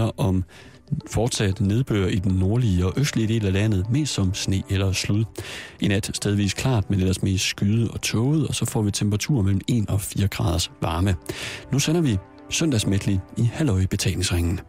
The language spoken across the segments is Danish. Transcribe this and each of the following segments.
handler om fortsat nedbør i den nordlige og østlige del af landet, mest som sne eller slud. I nat stedvis klart, men ellers mest skyde og tåget, og så får vi temperaturer mellem 1 og 4 graders varme. Nu sender vi søndagsmætlig i Halløj betalingsringen.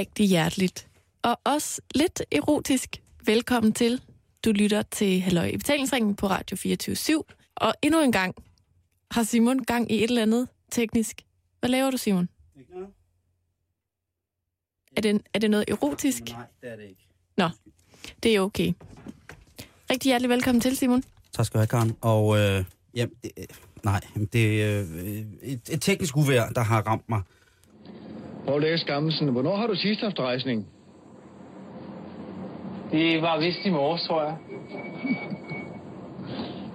Rigtig, hjerteligt. Og også lidt erotisk. Velkommen til. Du lytter til Halløj i betalingsringen på Radio 24 Og endnu en gang har Simon gang i et eller andet teknisk. Hvad laver du, Simon? Ikke noget? Er det, er det noget erotisk? Nej, det er det ikke. Nå, det er okay. Rigtig hjertelig velkommen til, Simon. Tak skal du have, Karen. Og øh, jamen, det, øh, nej, det er øh, et, et teknisk uvær, der har ramt mig. Poul Erik Skammelsen, hvornår har du sidst haft rejsning? Det var vist i morges, tror jeg.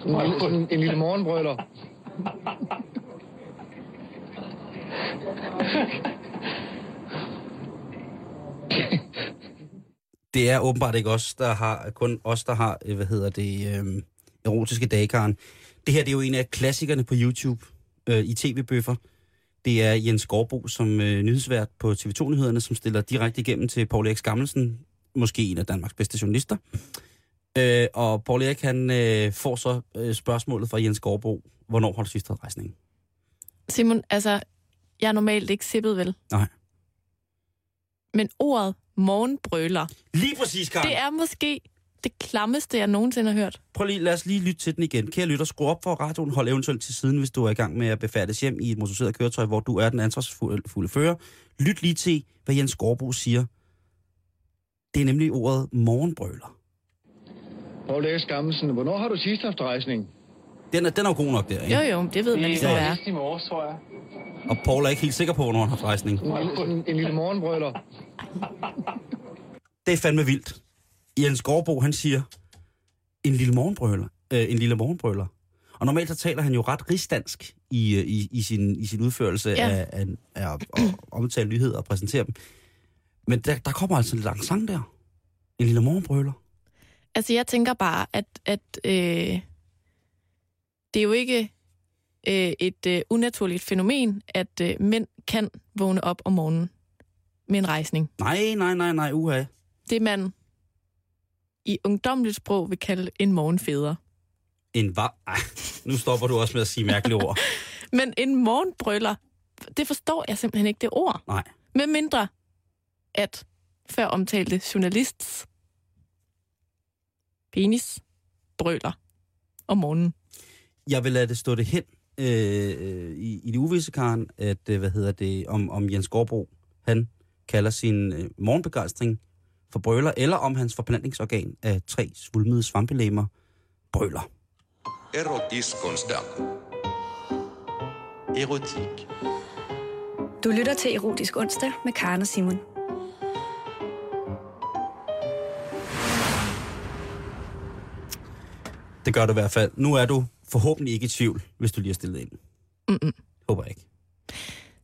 En, lille- sådan en lille morgenbrøler. Det er åbenbart ikke os, der har, kun os, der har, øh, hvad hedder det, øh, erotiske dage, Karen. Det her det er jo en af klassikerne på YouTube øh, i tv-bøffer. Det er Jens Gårdbo som øh, nyhedsvært på TV2-nyhederne, som stiller direkte igennem til Paul Erik Skammelsen, måske en af Danmarks bedste journalister. Øh, og Paul Erik, han øh, får så øh, spørgsmålet fra Jens Gårdbo, hvornår har du sidst haft rejsning? Simon, altså, jeg er normalt ikke sippet, vel? Nej. Men ordet morgenbrøler, Lige præcis, Karen. det er måske det klammeste, jeg nogensinde har hørt. Prøv lige, lad os lige lytte til den igen. Kære lytter, skru op for radioen, hold eventuelt til siden, hvis du er i gang med at befærdes hjem i et motoriseret køretøj, hvor du er den ansvarsfulde fører. Lyt lige til, hvad Jens Gårdbo siger. Det er nemlig ordet morgenbrøler. Poul Skammelsen, hvornår har du sidst haft rejsning? Den er, den er jo god nok der, ikke? Jo, jo, det ved man Det så var er. i morges, tror jeg. Og Paul er ikke helt sikker på, hvornår han har rejsning. En, lille- sådan en lille morgenbrøler. Det er fandme vildt. Jens Gårdbo, han siger, en lille morgenbrøler. Øh, en lille morgenbrøler. Og normalt så taler han jo ret rigsdansk i, øh, i, i, sin, i sin udførelse Ja. af, af, af at omtale nyheder og præsentere dem. Men der, der kommer altså en lang sang der. En lille morgenbrøler. Altså, jeg tænker bare, at, at øh, det er jo ikke øh, et øh, unaturligt fænomen, at øh, mænd kan vågne op om morgenen med en rejsning. Nej, nej, nej, nej, uha. Det man i ungdomligt sprog vil kalde en morgenfæder. En? Ej, nu stopper du også med at sige mærkelige ord. Men en morgenbrøller, det forstår jeg simpelthen ikke det ord. Nej. Med mindre, at før omtalte journalists penis brøler om morgenen. Jeg vil lade det stå det hen øh, i, i det uvisse, Karen, at, øh, hvad hedder det, om, om Jens Gårdbro, han kalder sin øh, morgenbegejstring for brøler, eller om hans forplantningsorgan af tre svulmede svampelemmer brøler. Erotiskonsdag. Erotik. Du lytter til Erotisk Onsdag med Karen og Simon. Det gør du i hvert fald. Nu er du forhåbentlig ikke i tvivl, hvis du lige har stillet ind. Mm-mm. Håber jeg ikke.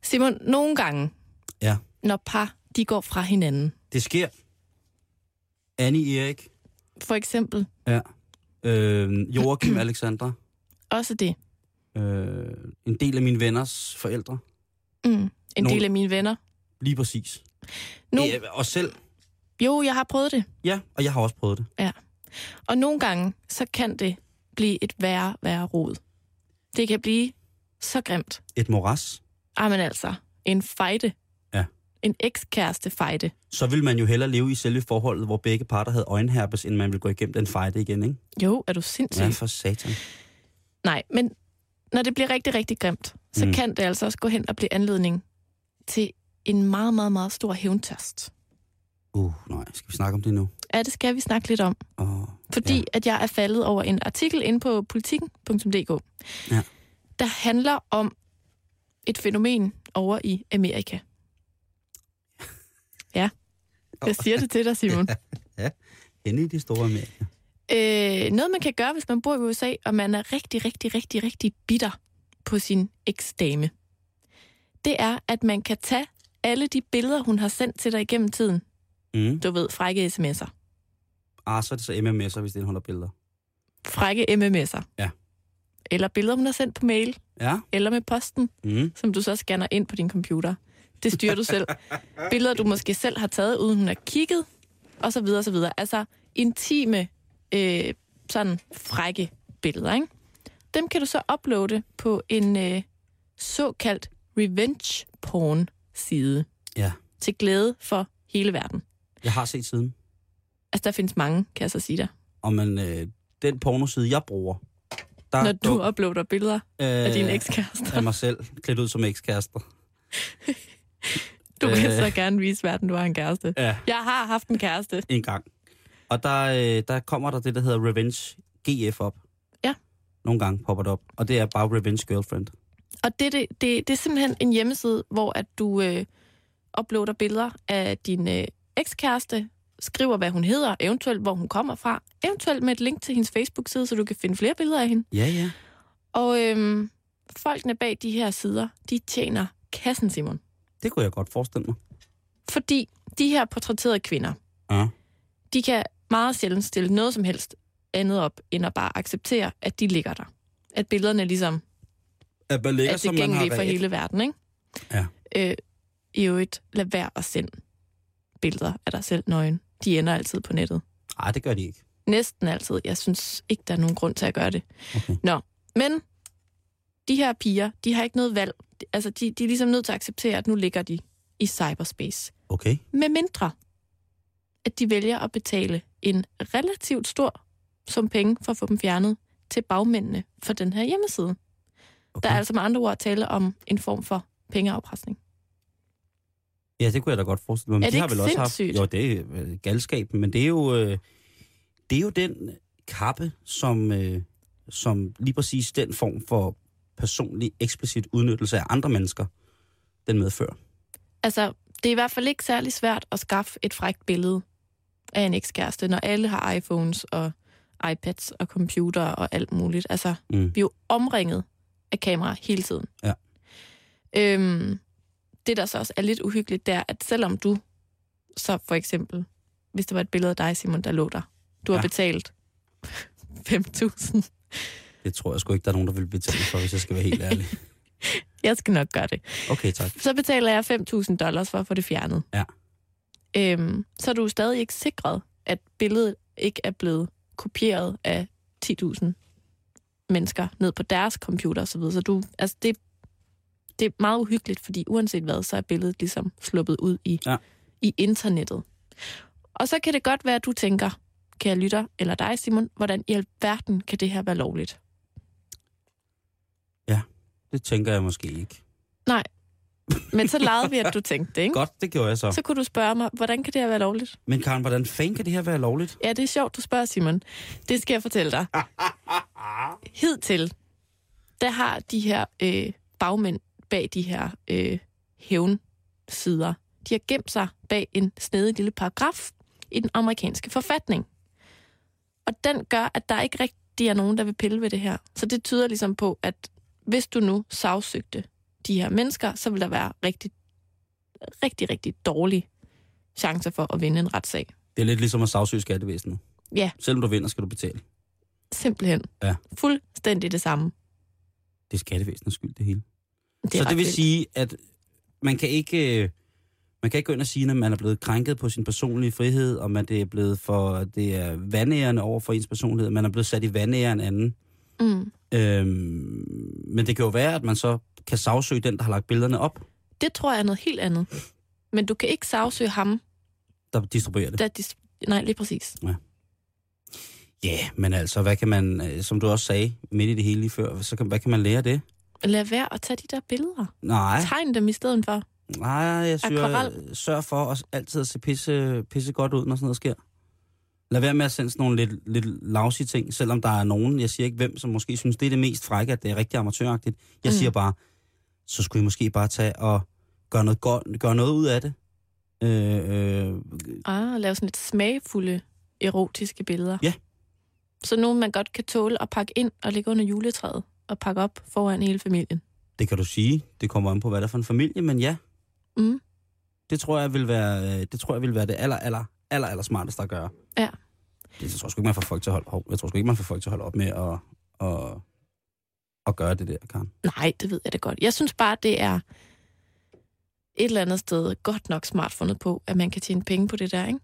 Simon, nogle gange, Ja, når par de går fra hinanden, det sker. Annie Erik, for eksempel ja. Øh, Joachim Alexandra, også det, øh, en del af mine venners forældre. mm, en Nogle- del af mine venner. Lige præcis. Nu, Øh, og selv, jo, jeg har prøvet det. ja, og jeg har også prøvet det. Ja. Og nogle gange, så kan det blive et værre, værre rod. Det kan blive så grimt. Et moras. Ah, men altså, en fejde. En ekskæreste fejde. Så vil man jo hellere leve i selve forholdet, hvor begge parter havde øjenherpes, end man vil gå igennem den fejde igen, ikke? Jo, er du sindssyg? Ja, for satan. Nej, men når det bliver rigtig, rigtig grimt, så Mm. kan det altså også gå hen og blive anledning til en meget, meget, meget stor hævntørst. Uh, nej, skal vi snakke om det nu? Ja, det skal vi snakke lidt om. Oh, Fordi ja. at jeg er faldet over en artikel inde på politikken.dk. Ja. der handler om et fænomen over i Amerika. Ja, jeg siger det til dig, Simon. Hende i de store Amerika. Øh, noget, man kan gøre, hvis man bor i USA, og man er rigtig, rigtig, rigtig, rigtig bitter på sin eksdame, det er, at man kan tage alle de billeder, hun har sendt til dig igennem tiden. Mm. Du ved, frække sms'er. Ah, så er det så MMS'er, hvis det indeholder billeder. Frække mms'er. Ja. Eller billeder, hun har sendt på mail, Ja. eller med posten, Mm. som du så scanner ind på din computer. Det styrer du selv. Billeder, du måske selv har taget, uden hun har kigget, og så videre, og så videre. Altså intime, øh, sådan frække billeder, ikke? Dem kan du så uploade på en øh, såkaldt revenge porn side Ja. til glæde for hele verden. Jeg har set siden. Altså, der findes mange, kan jeg så sige dig. Og man, øh, den pornoside, jeg bruger, der Når du uploader billeder øh, af dine ekskærester. af mig selv, klædt ud som ekskærester. Du vil øh. så gerne vise verden, du har en kæreste. Ja. Jeg har haft en kæreste. En gang. Og der, øh, der kommer der det, der hedder Revenge GF op. Ja. Nogle gange popper det op. Og det er bare Revenge Girlfriend. Og det, det, det, det er simpelthen en hjemmeside, hvor at du øh, uploader billeder af din øh, ekskæreste, skriver, hvad hun hedder, eventuelt hvor hun kommer fra, eventuelt med et link til hendes Facebook-side, så du kan finde flere billeder af hende. Ja, ja. Og øhm, folkene bag de her sider, de tjener kassen, Simon. Det kunne jeg godt forestille mig. Fordi de her portrætterede kvinder, Ja. de kan meget sjældent stille noget som helst andet op, end at bare acceptere, at de ligger der. At billederne ligesom At man ligger, er tilgængelige for hele verden, ikke? Ja. Øh, I øvrigt, lad være at sende billeder af dig selv nøgen. De ender altid på nettet. Nej, det gør de ikke. Næsten altid. Jeg synes ikke, der er nogen grund til at gøre det. Okay. Nå, men de her piger, de har ikke noget valg. Altså, de, de er ligesom nødt til at acceptere, at nu ligger de i cyberspace. Okay. Med mindre, at de vælger at betale en relativt stor sum penge for at få dem fjernet til bagmændene for den her hjemmeside. okay. Der er altså med andre ord tale om en form for pengeafpresning. Ja, det kunne jeg da godt forestille mig. Men Er de det har ikke vel også haft... sindssygt? Jo, det er øh, galskab, men det er jo, øh, det er jo den kappe, som, øh, som lige præcis den form for personlig, eksplicit udnyttelse af andre mennesker, den medfører. Altså, det er i hvert fald ikke særlig svært at skaffe et frækt billede af en ekskæreste, når alle har iPhones og iPads og computer og alt muligt. Altså, Mm. vi er jo omringet af kameraer hele tiden. Ja. Øhm, det, der så også er lidt uhyggeligt, det er, at selvom du så for eksempel, hvis det var et billede af dig, Simon, der lå der, du har Ja. betalt 5.000. Det tror jeg sgu ikke, der er nogen, der vil betale for, hvis jeg skal være helt ærlig. Jeg skal nok gøre det. Okay, tak. så betaler jeg 5.000 dollars for at få det fjernet. Ja. Øhm, så er du stadig ikke sikret, at billedet ikke er blevet kopieret af 10.000 mennesker ned på deres computer osv. Så du, altså det, det er meget uhyggeligt, fordi uanset hvad, så er billedet ligesom sluppet ud i, Ja. i internettet. Og så kan det godt være, at du tænker, kære lytter, eller dig Simon, hvordan i alverden kan det her være lovligt? Det tænker jeg måske ikke. Nej. Men så legede vi, at du tænkte det, ikke? Godt, det gjorde jeg så. Så kunne du spørge mig, hvordan kan det her være lovligt? Men Karen, hvordan fanden kan det her være lovligt? Ja, det er sjovt, du spørger, Simon. Det skal jeg fortælle dig. Hidtil, der har de her øh, bagmænd bag de her øh, hævnsider, de har gemt sig bag en snedig lille paragraf i den amerikanske forfatning. Og den gør, at der ikke rigtig er nogen, der vil pille ved det her. Så det tyder ligesom på, at hvis du nu sagsøgte de her mennesker, så vil der være rigtig, rigtig, rigtig dårlige chancer for at vinde en retssag. Det er lidt ligesom at sagsøge skattevæsenet. Ja. Selvom du vinder, skal du betale. Simpelthen. Ja. Fuldstændig det samme. Det er skattevæsenets skyld, det hele. Det så det vil vildt. sige, at man kan ikke... øh, Man kan ikke gå ind og sige, at man er blevet krænket på sin personlige frihed, og man det er blevet for, det er vandærende over for ens personlighed, man er blevet sat i vandære en anden. Mm. Øhm, men det kan jo være, at man så kan sagsøge den, der har lagt billederne op, Det tror jeg er noget helt andet. Men du kan ikke sagsøge ham, der distribuerer det. der... Dis- Nej, lige præcis. Ja, yeah, men altså, hvad kan man, øh, som du også sagde midt i det hele lige før, så kan, hvad kan man lære af det? Lad være at tage de der billeder. Nej, Tegn dem i stedet for. nej, jeg Akvarel. sørg for at altid at se pisse, pisse godt ud, når sådan noget sker. Lad være med at sende sådan nogle lidt, lidt lousy ting, selvom der er nogen, jeg siger ikke hvem, som måske synes, det er det mest frække, at det er rigtig amatøragtigt. Jeg Mm. siger bare, så skulle I måske bare tage og gøre noget, godt, gøre noget ud af det. Øh, øh, Ah, lave sådan lidt smagfulde erotiske billeder. Ja. Så nogle, man godt kan tåle at pakke ind og lægge under juletræet og pakke op foran hele familien. det kan du sige. Det kommer an på, hvad der er for en familie, men ja, Mm. det tror jeg vil være, øh, det, tror jeg vil være det aller, aller, aller, aller smarteste at gøre. Ja. Det, jeg tror sgu ikke, man får folk til at holde, jeg tror sgu ikke, man får folk til at holde op med at, at, at gøre det der, Karen. Nej, det ved jeg da godt. Jeg synes bare, det er et eller andet sted godt nok smart fundet på, at man kan tjene penge på det der, ikke?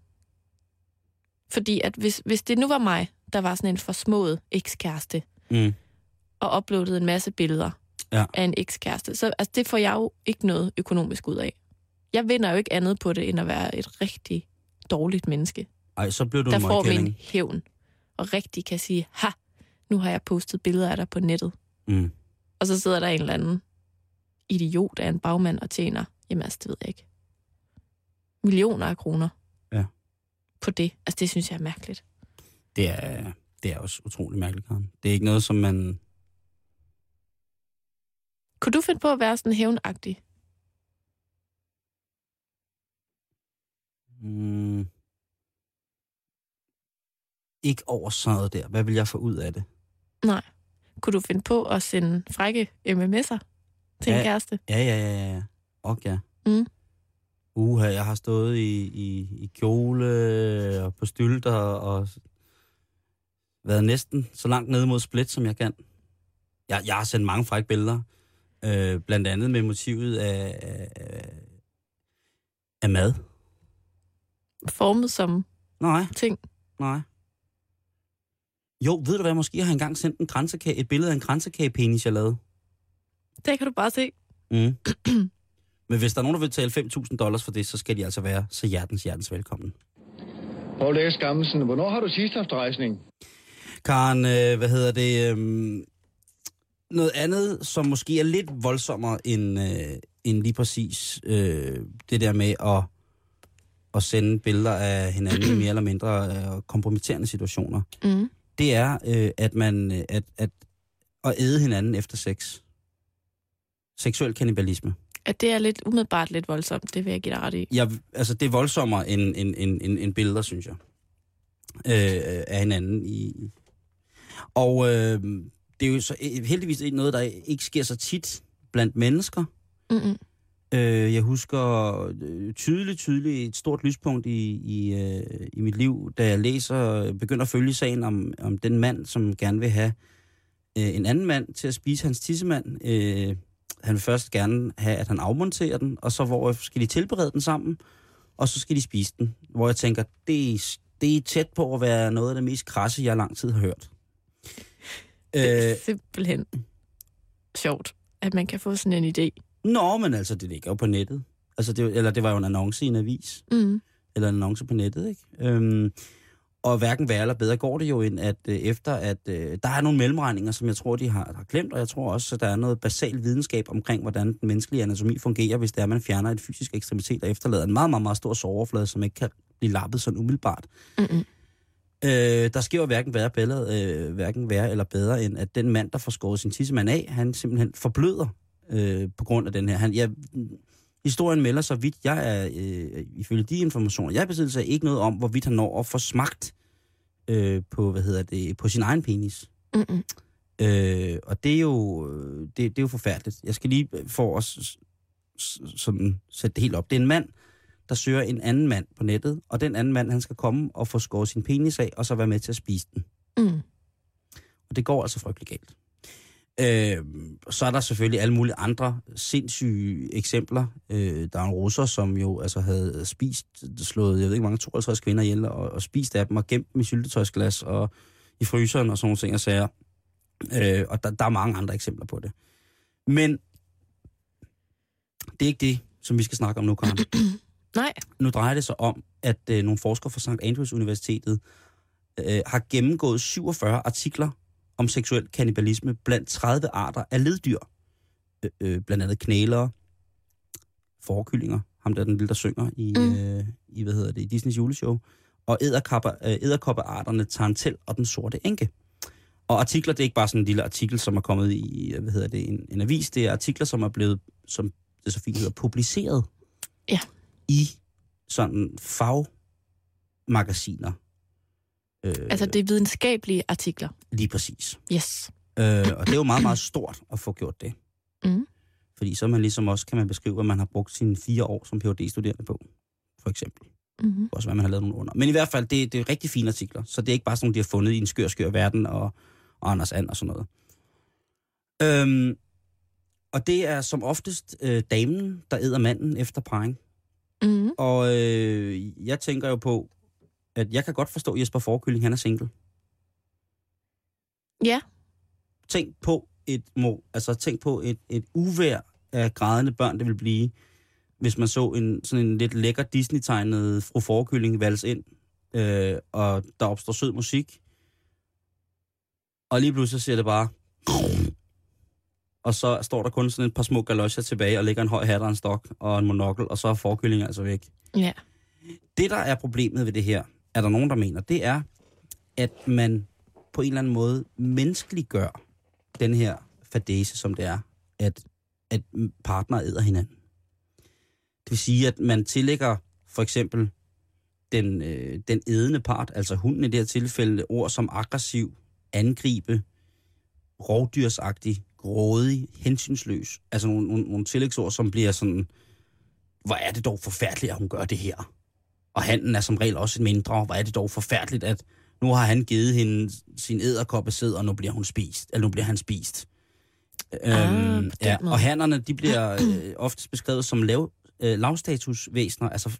Fordi at hvis, hvis det nu var mig, der var sådan en forsmået ekskæreste, Mm. og uploadede en masse billeder Ja. af en ekskæreste, så altså, det får jeg jo ikke noget økonomisk ud af. Jeg vinder jo ikke andet på det, end at være et rigtig dårligt menneske, Ej, så blev du der en får min møgkælling. hævn, og rigtig kan sige, ha, nu har jeg postet billeder af dig på nettet. Mm. Og så sidder der en eller anden idiot af en bagmand og tjener, jamen altså, det ved jeg ikke, millioner af kroner Ja. på det. Altså, det synes jeg er mærkeligt. Det er, det er også utrolig mærkeligt, Karen. Det er ikke noget, som man... Kunne du finde på at være sådan hævnagtig? Mm, ikke over sådan noget der. Hvad vil jeg få ud af det? Nej. Kunne du finde på at sende frække MMS'er til en Ja. kæreste? Ja, ja, ja, ja. Og ja. Mm. Uha, jeg har stået i, i, i kjole og på stylter og været næsten så langt nede mod split, som jeg kan. Jeg, jeg har sendt mange frække billeder. Øh, blandt andet med motivet af, af, af mad. Formet som Nej, ting. nej. Jo, ved du hvad, måske har jeg engang sendt en kransekage, et billede af en kransekagepenis, jeg lavede. Det kan du bare se. Mm. Men hvis der er nogen, der vil betale 5.000 dollars for det, så skal de altså være så hjertens, hjertens velkommen. Poul Erik Skammelsen, hvornår har du sidst haft rejsning? Karen, øh, hvad hedder det? Øh, noget andet, som måske er lidt voldsommere end, øh, end lige præcis øh, det der med at, at sende billeder af hinanden i mere eller mindre øh, kompromitterende situationer, Mm. det er, øh, at man øh, at, at, at æde hinanden efter sex. Seksuel kannibalisme. At det er lidt umiddelbart lidt voldsomt, det vil jeg give dig ret i. Jeg, altså, det er voldsommere end, end, end, end, end billeder, synes jeg, øh, af hinanden. I, og øh, det er jo så øh, heldigvis noget, der ikke sker så tit blandt mennesker. Mm-mm. Øh, jeg husker øh, tydeligt, tydeligt et stort lyspunkt i, i, øh, i mit liv, da jeg læser, begynder at følge sagen om, om den mand, som gerne vil have øh, en anden mand til at spise hans tissemand. Øh, han vil først gerne have, at han afmonterer den, og så hvor skal de tilberede den sammen, og så skal de spise den. Hvor jeg tænker, det er, det er tæt på at være noget af det mest krasse, jeg lang tid har hørt. Det er Øh, simpelthen sjovt, at man kan få sådan en idé. Nå, men altså, det ligger jo på nettet. Altså, det, eller det var jo en annonce i en avis. Mm. eller en annonce på nettet, ikke? Øhm, og hverken værre eller bedre går det jo, end at øh, efter at øh, der er nogle mellemregninger, som jeg tror, de har, har glemt, og jeg tror også, at der er noget basal videnskab omkring, hvordan den menneskelige anatomi fungerer, hvis det er, at man fjerner et fysisk ekstremitet og efterlader en meget, meget, meget stor såroverflade, som ikke kan blive lappet sådan umiddelbart. Mm-mm. Øh, der sker jo hverken værre, bedre, øh, hverken værre eller bedre, end at den mand, der får skåret sin tissemand af, han simpelthen forbløder øh, på grund af den her. Han, jeg, historien melder så vidt, jeg er, øh, ifølge de informationer, jeg besidder ikke noget om, hvorvidt han når at få smagt øh, på, hvad hedder det, på sin egen penis. Mm-mm. Øh, og det er, jo, øh, det, det er jo forfærdeligt. Jeg skal lige for os s- s- sådan sætte det helt op. Det er en mand, der søger en anden mand på nettet, og den anden mand, han skal komme og få skåret sin penis af, og så være med til at spise den. Mm. Og det går altså frygtelig galt. Øh, så er der selvfølgelig alle mulige andre sindssyge eksempler. Øh, der er en russer, som jo altså havde spist, slået, jeg ved ikke mange, 52 kvinder ihjel, og, og spist af dem og gemt dem i syltetøjsglas og i fryseren og sådan nogle ting og sager. Øh, og der, der er mange andre eksempler på det. Men det er ikke det, som vi skal snakke om nu, Karen. Nej. Nu drejer det sig om, at øh, nogle forskere fra St. Andrews Universitetet øh, har gennemgået 47 artikler om seksuel kannibalisme blandt 30 arter af leddyr. Øh, øh, blandt andet knælere, forkyllinger, ham der er den lille, der synger i, Mm. øh, i hvad hedder det, i Disneys juleshow, og æderkopper, øh, æderkoppearterne Tarantel og den sorte enke. Og artikler, det er ikke bare sådan en lille artikel, som er kommet i, hvad hedder det, en, en avis. Det er artikler, som er blevet, som det så fint hedder, publiceret Ja. i sådan fagmagasiner. Øh, Altså, det er videnskabelige artikler. Lige præcis. Yes. Øh, og det er jo meget, meget stort at få gjort det. Mm. Fordi så man ligesom også, kan man beskrive, hvad man har brugt sine fire år som phd studerende på, for eksempel. Mm-hmm. Også hvad man har lavet nogle under. Men i hvert fald, det, det er rigtig fine artikler. Så det er ikke bare sådan nogle, de har fundet i en skør, skør verden og, og Anders And og sådan noget. Øhm, og det er som oftest øh, damen, der æder manden efter parring. Mm. Og øh, jeg tænker jo på, at jeg kan godt forstå Jesper Forkylling, han er single. Ja. Tænk på et, må, altså tænk på et, et uvær af grædende børn, det vil blive, hvis man så en sådan en lidt lækker Disney-tegnet fru Forkylling vals ind, øh, og der opstår sød musik, og lige pludselig ser det bare, og så står der kun sådan et par små galosjer tilbage, og ligger en høj hat og en stok og en monokkel, og så er forkyllingen altså væk. Ja. Det, der er problemet ved det her, er der nogen, der mener, det er, at man på en eller anden måde menneskeliggør den her fadese, som det er, at, at partner æder hinanden. Det vil sige, at man tillægger for eksempel den, øh, den edende part, altså hunden i det her tilfælde, ord som aggressiv, angribe, rovdyrsagtig, grådig, hensynsløs. Altså nogle, nogle, nogle tillægsord, som bliver sådan, hvor er det dog forfærdeligt, at hun gør det her. Og handen er som regel også mindre. Hvor er det dog forfærdeligt, at nu har han givet hende sin æderkoppesæd, og nu bliver hun spist. Eller nu bliver han spist. Ah, øhm, ja, måde. og hannerne, de bliver øh, ofte beskrevet som lav, øh, lavstatusvæsener, altså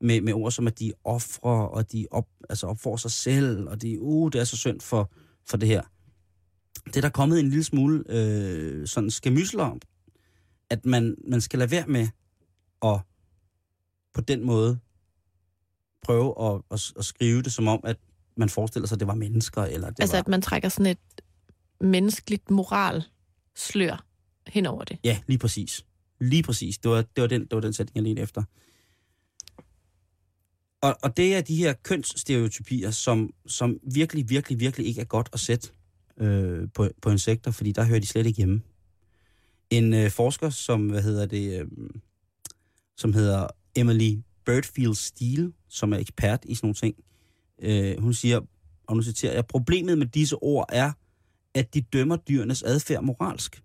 med, med ord som, at de ofre og de op, altså opfor sig selv, og de, uh, det er så synd for, for det her. Det er der kommet en lille smule øh, sådan skamysler om, at man, man skal lade være med at på den måde prøve at, at, at skrive det som om, at man forestiller sig, at det var mennesker, eller det Altså, var... at man trækker sådan et menneskeligt moralslør hen over det. Ja, lige præcis. Lige præcis. Det var, det var, den, det var den sætning, jeg ledte efter. Og, og det er de her kønsstereotypier, som, som virkelig, virkelig, virkelig ikke er godt at sætte øh, på, på insekter, fordi der hører de slet ikke hjemme. En øh, forsker, som, hvad hedder det, øh, som hedder Emily Birdfield Steele, som er ekspert i sådan nogle ting, øh, hun siger, og nu citerer jeg, problemet med disse ord er, at de dømmer dyrenes adfærd moralsk.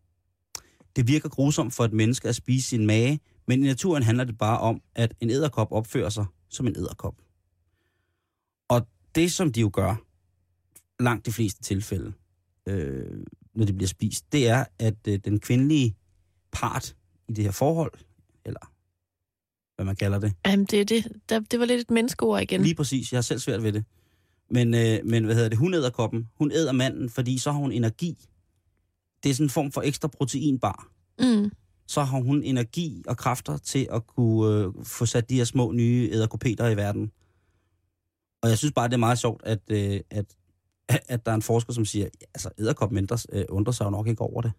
Det virker grusomt for et menneske at spise sin mage, men i naturen handler det bare om, at en æderkop opfører sig som en æderkop. Og det, som de jo gør, langt de fleste tilfælde, øh, når de bliver spist, det er, at øh, den kvindelige part i det her forhold, eller hvad man kalder det, Jamen, det, er det, der, det var lidt et menneskeord igen. Lige præcis, jeg har selv svært ved det. Men, øh, men hvad hedder det, hun æder koppen, hun æder manden, fordi så har hun energi. Det er sådan en form for ekstra proteinbar. Mm. Så har hun energi og kræfter til at kunne øh, få sat de her små nye æderkopeter i verden. Og jeg synes bare, det er meget sjovt, at, øh, at, at der er en forsker, som siger, altså æderkoppen undrer, øh, undrer sig jo nok ikke over det.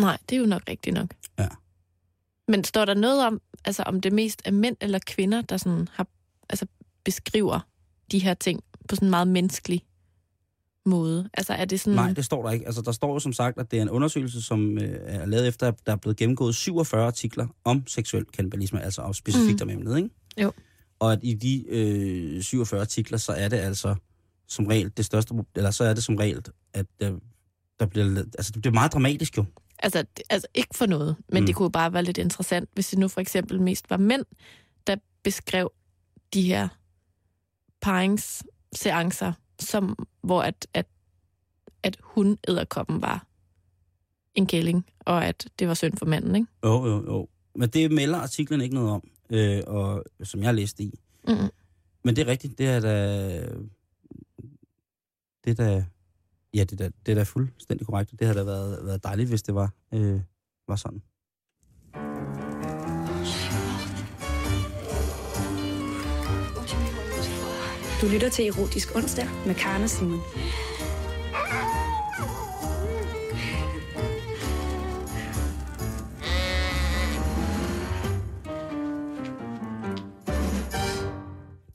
Nej, det er jo nok rigtigt nok. Ja. Men står der noget om, altså om det mest er mænd eller kvinder, der sådan har, altså beskriver de her ting på sådan en meget menneskelig måde? Altså er det sådan... Nej, det står der ikke. Altså, der står jo som sagt, at det er en undersøgelse, som øh, er lavet efter, at der er blevet gennemgået 47 artikler om seksuel kannibalisme, altså og specifikt Mm. om emnet, ikke? Jo. Og at i de øh, 47 artikler, så er det altså som regel det største, eller så er det som regel, at der, der bliver, altså det bliver meget dramatisk jo. Altså, altså ikke for noget, men Mm. det kunne bare være lidt interessant, hvis det nu for eksempel mest var mænd, der beskrev de her paringsseancer, som, hvor at, at, at hun æderkoppen var en kælling, og at det var synd for manden, ikke? Jo, jo, jo. Men det melder artiklen ikke noget om, øh, og, som jeg læste i. Mm. Men det er rigtigt, det er da... Det er da... Ja, det er da, det er da fuldstændig korrekt. Det havde da været, været dejligt, hvis det var, øh, var sådan. Du lytter til Erotisk Onsdag med Karne Simon.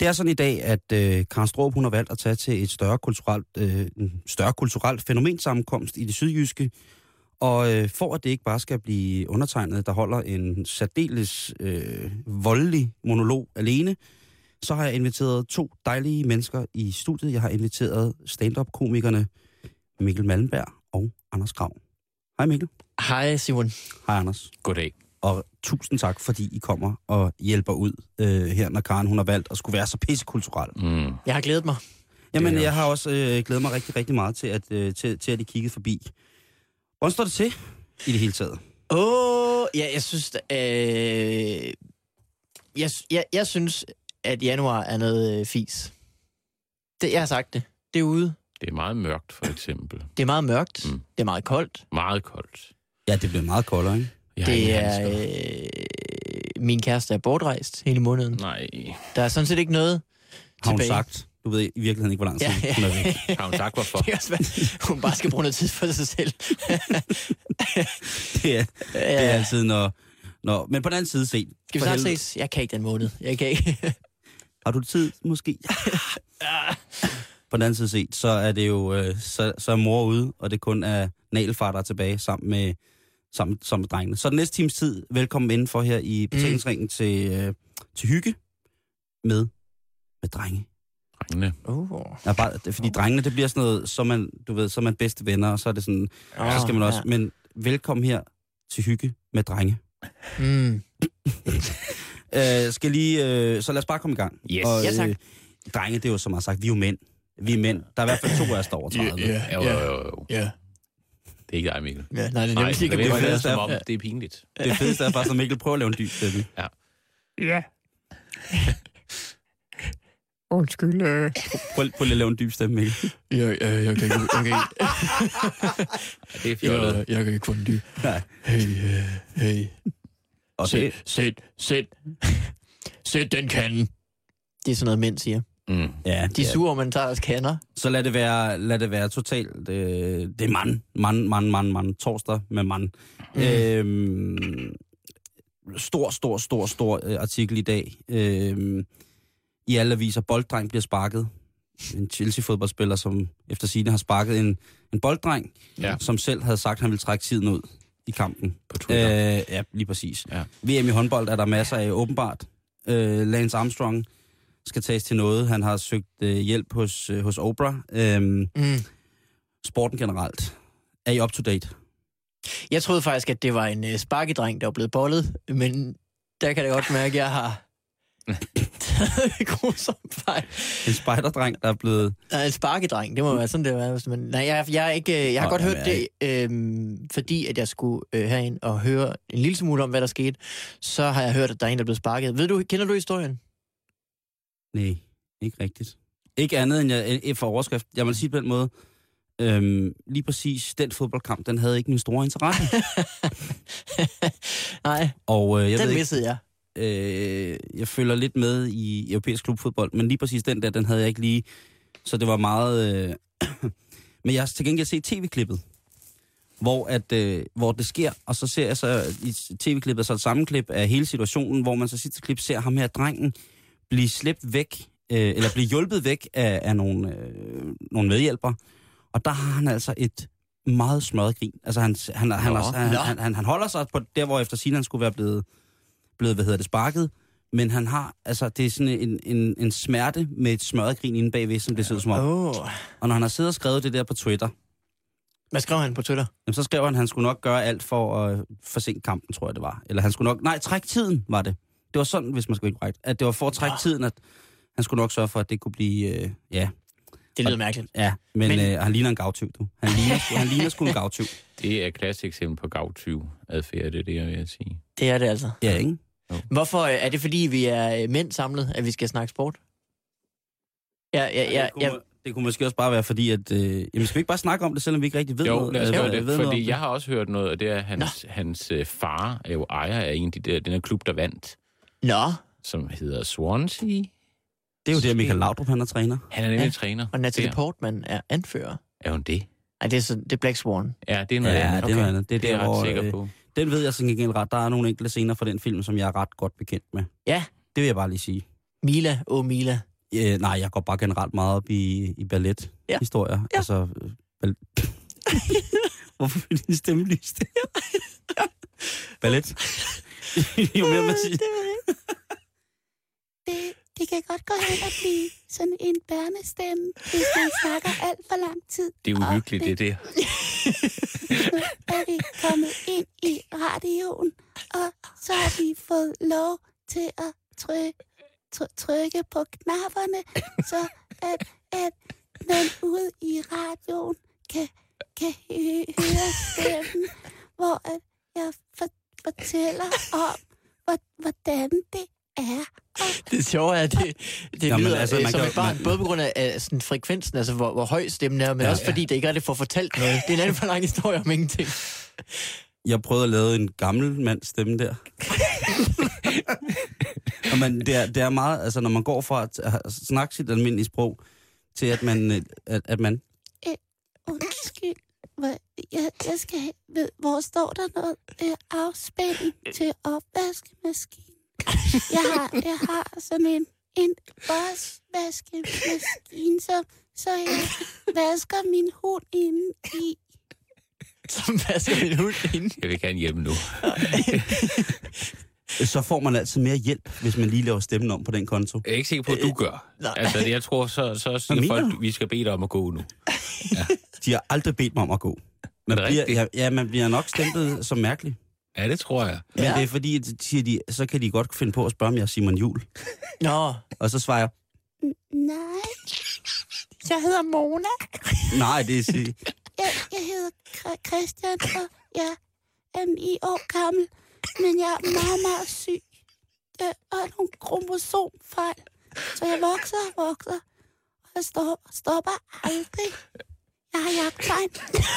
Det er sådan i dag, at øh, Karen Stroop, hun har valgt at tage til et større kulturelt, øh, en større kulturelt fænomensammenkomst i det sydjyske. Og øh, for at det ikke bare skal blive undertegnet, der holder en særdeles øh, voldelig monolog alene, så har jeg inviteret to dejlige mennesker i studiet. Jeg har inviteret stand-up-komikerne Mikkel Malmberg og Anders Grav. Hej Mikkel. Hej Simon. Hej Anders. Goddag. Og tusind tak, fordi I kommer og hjælper ud øh, her, når Karen hun har valgt at skulle være så pissekulturel. Mm. Jeg har glædet mig. Jamen, jeg har også øh, glædet mig rigtig, rigtig meget til, at, øh, til, til, at I kiggede forbi. Hvordan står det til i det hele taget? Åh, oh, ja, jeg synes, øh, jeg, jeg, jeg synes, at januar er noget øh, fis. Det, jeg har sagt det. Det er ude. Det er meget mørkt, for eksempel. Det er meget mørkt. Mm. Det er meget koldt. Meget koldt. Ja, det bliver meget koldere, ikke? Jeg det er... handsker. Øh, min kæreste er bortrejst hele måneden. Nej. Der er sådan set ikke noget Har hun tilbage. sagt. Du ved i virkeligheden ikke, hvor lang tid Ja, ja. hun er væk. Har hun sagt, hvorfor? Det er også, hvad- hun bare skal bruge noget tid for sig selv. Det er, det er altid, når, når... Men på den anden side set... Skal vi snart ses? Jeg kan ikke den måned. Jeg kan ikke. Har du tid, måske? på den anden side set, så er det jo... Øh, så, så er mor ude, og det kun er nagelfar, der er tilbage sammen med, sammen, sammen med drengene. Så den næste times tid, velkommen indenfor her i betalingsringen mm. til, øh, til hygge med, med drenge. Drengene. Oh. Ja, bare, det, fordi drengene, det bliver sådan noget, så man, du ved, så er man bedste venner, og så er det sådan, Oh, så skal man også, men velkommen her til hygge med drenge. Mm. Øh, skal lige, øh, så lad os bare komme i gang. Yes. Og, Ja, tak. Øh, drenge, det er jo som har sagt, vi er jo mænd. Vi er mænd. Der er i hvert fald to af os, der er over 30. Jo, jo, jo, jo. Ja. Det er ikke dig, Mikkel. Ja, nej, det er det ikke være blive fedeste som er- om, det er pinligt. Det fedeste er faktisk, at Mikkel prøver at lave en dyb stemme. Ja. Undskyld. Øh. Prøv, prøv lige at lave en dyb stemme, Mikkel. Jeg, jeg, jeg kan ikke... Jeg kan ikke, Ja, det er fjollet. jeg, jeg kan ikke få den dyb. Nej. Hey, øh, hey. Og Sæt, det, sæt, sæt. Sæt den kande. Det er sådan noget, mænd siger. Mm. ja, De er sure, man tager kander. Så lad det være, lad det være totalt, øh, det er mand, mand, mand, mand, mand, torsdag med mand. Mm. Øhm, stor, stor, stor, stor øh, artikel i dag. Øhm, I alle aviser, bolddreng bliver sparket. En Chelsea-fodboldspiller, som efter sine har sparket en, en bolddreng, Ja. som selv havde sagt, at han ville trække tiden ud i kampen. På Twitter. Øh, ja, lige præcis. Ja. VM i håndbold er der masser af, åbenbart. Øh, Lance Armstrong skal tages til noget. Han har søgt øh, hjælp hos, øh, hos Oprah. Øhm, Mm. sporten generelt. Er I up to date? Jeg troede faktisk, at det var en uh, sparkedreng, der var blevet bollet, men der kan jeg godt mærke, at jeg har grusom fejl. En spejderdreng, der er blevet... Nej, en sparkedreng, det må være sådan, det var. Men nej, jeg, jeg, er ikke, øh, jeg har Nå, godt hørt det, øhm, fordi at jeg skulle øh, herind og høre en lille smule om, hvad der skete. Så har jeg hørt, at der er en, der er blevet sparket. Ved du, kender du historien? Nej, ikke rigtigt. Ikke andet end jeg, for overskrift. Jeg vil sige på den måde. Øhm, lige præcis den fodboldkamp, den havde ikke min store interesse. nej, Og øh, jeg den ved ikke, missede jeg. øh, jeg følger lidt med i europæisk klubfodbold, men lige præcis den der, den havde jeg ikke lige. Så det var meget... Øh, men jeg har til gengæld set tv-klippet, hvor, at, øh, hvor det sker, og så ser jeg så i tv-klippet så et sammenklip af hele situationen, hvor man så sidste klip ser ham her drengen blive slæbt væk, øh, eller blive hjulpet væk af, af nogle, øh, nogle medhjælpere. Og der har han altså et meget smørret grin. Altså han, han, han, Nå, han, han, han, han holder sig på der, hvor efter sin han skulle være blevet, blevet, hvad hedder det, sparket. Men han har, altså det er sådan en, en, en smerte med et smørret grin inde bagved, som det ser som om. Oh. Og når han har siddet og skrevet det der på Twitter, Hvad skrev han på Twitter? jamen, så skrev han, at han skulle nok gøre alt for at forsinke kampen, tror jeg det var. Eller han skulle nok, nej, træk tiden var det. Det var sådan, hvis man skulle ikke korrekt, at det var for at trække Nå. tiden, at han skulle nok sørge for, at det kunne blive, øh, ja, Det lyder mærkeligt. ja. Men, Men- øh, han ligner en gavtyv, du. Han ligner, han ligner sgu en gavtyv. Det er et klassisk eksempel på gavtyv adfærd, det er det, jeg vil sige. Det er det altså. Ja, ikke? Hvorfor øh, er det, fordi vi er øh, mænd samlet, at vi skal snakke sport? Ja, ja, ja, det, kunne, ja. det kunne måske også bare være fordi, at... Øh, jamen, skal vi ikke bare snakke om det, selvom vi ikke rigtig ved Jo, noget? lad os Altså, gøre ved det, noget om fordi jeg har også hørt noget, og det er, at hans, hans øh, far er jo ejer af en af de der, den her klub, der vandt, Nå, som hedder Swansea. Det er jo det, at Michael Laudrup, han er træner. Han er nemlig Ja, ja. træner. og Natalie Der. Portman er anfører. Er hun det? Nej, det er, så, det er Black Swan. Ja, det er noget Ja, andet. det er. Det er det er der, jeg ret sikker øh, på. Den ved jeg sådan gengæld ret. Der er nogle enkelte scener fra den film, som jeg er ret godt bekendt med. Ja. Det vil jeg bare lige sige. Mila, åh oh Mila. Øh, nej, jeg går bare generelt meget op i, i ballet-historier. Ja. Altså, øh, bal- Hvorfor vil din stemme lyse det? ballet. jo mere man siger. det, det kan godt gå hen og blive sådan en børnestemme, hvis man snakker alt for lang tid. Det er uhyggeligt, det der. Nu er vi kommet ind i radioen, og så har vi fået lov til at trykke, try- trykke på knapperne, så at, at man ude i radioen kan, kan hø- høre stemmen, hvor at jeg for, fortæller om, hvordan det er. Det sjove er, at det, det Jamen, lyder altså, man som kan- et barn, man- både på grund af, sådan frekvensen, altså hvor, hvor høj stemmen er, men Ja. ja, også fordi det ikke rigtig får fortalt noget. Det er en anden for lang historie om ingenting. Jeg prøvede at lave en gammel mands stemme der. Og man, det, er, det er meget, altså når man går fra at at snakke sit almindelige sprog, til at man, øh, at, at man Undskyld, hvad, jeg, jeg skal have, ved, hvor står der noget øh, afspænding til opvaskemaskinen? Jeg har, jeg har sådan en, en opvaskemaskine, så, så jeg vasker min hund inde i. Som vasker min hund inde. Jeg vil gerne hjem nu. så får man altid mere hjælp, hvis man lige laver stemmen om på den konto. Jeg er ikke sikker på, at du gør. nej. Altså, jeg tror, så, så siger folk, du? vi skal bede dig om at gå nu. De har aldrig bedt mig om at gå. Er det bliver, rigtigt? ja, ja, man bliver nok stemplet som mærkelig. Ja, det tror jeg. Men Ja. det er fordi, at siger de, så kan de godt finde på at spørge, om jeg er Simon Jul. Nå, Og så svarer jeg, Nej, jeg hedder Mona. nej, det er sig- Jeg, jeg hedder Christian, og jeg er ni år gammel, men jeg er meget, meget syg. Jeg har nogle kromosomfejl, så jeg vokser og vokser, og jeg stopper, stopper aldrig. Jeg har jagttegn.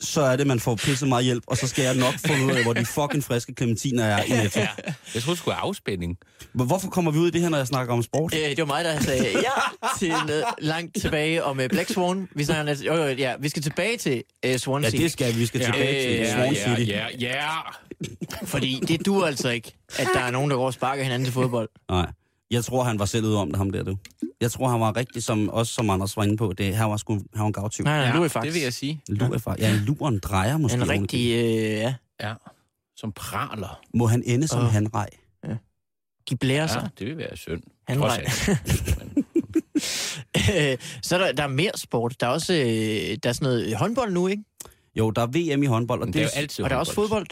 så er det, man får pisset meget hjælp, og så skal jeg nok få ud af, hvor de fucking friske clementiner er i netto. Jeg troede, det skulle være afspænding. Men hvorfor kommer vi ud i det her, når jeg snakker om sport? øh, det var mig, der sagde ja til noget langt tilbage om uh, Black Swan. Vi snakker lidt, jo, jo, ja, vi skal tilbage til uh, Ja, Swansea. det skal vi. Vi skal tilbage til Øh, Swan ja, City. ja, ja. Fordi det duer altså ikke, at der er nogen, der går og sparker hinanden til fodbold. Nej. Jeg tror, han var selv ude om det, ham der, du. Jeg tror, han var rigtig, som, også som Anders var inde på, det, han var sgu han var en gavtyv. Nej, ja er faktisk det vil jeg sige. Lur er far. Ja, en luren drejer måske. en rigtig, øh, ja, Ja. Som praler. Må han ende som Åh. han rej? de blærer sig. Ja, det vil være synd. Han Trods rej. Øh, så er der, der er mere sport. Der er også øh, der er sådan noget håndbold nu, ikke? Jo, der er VM i håndbold, og Men det, det er jo altid Og der er også fodbold.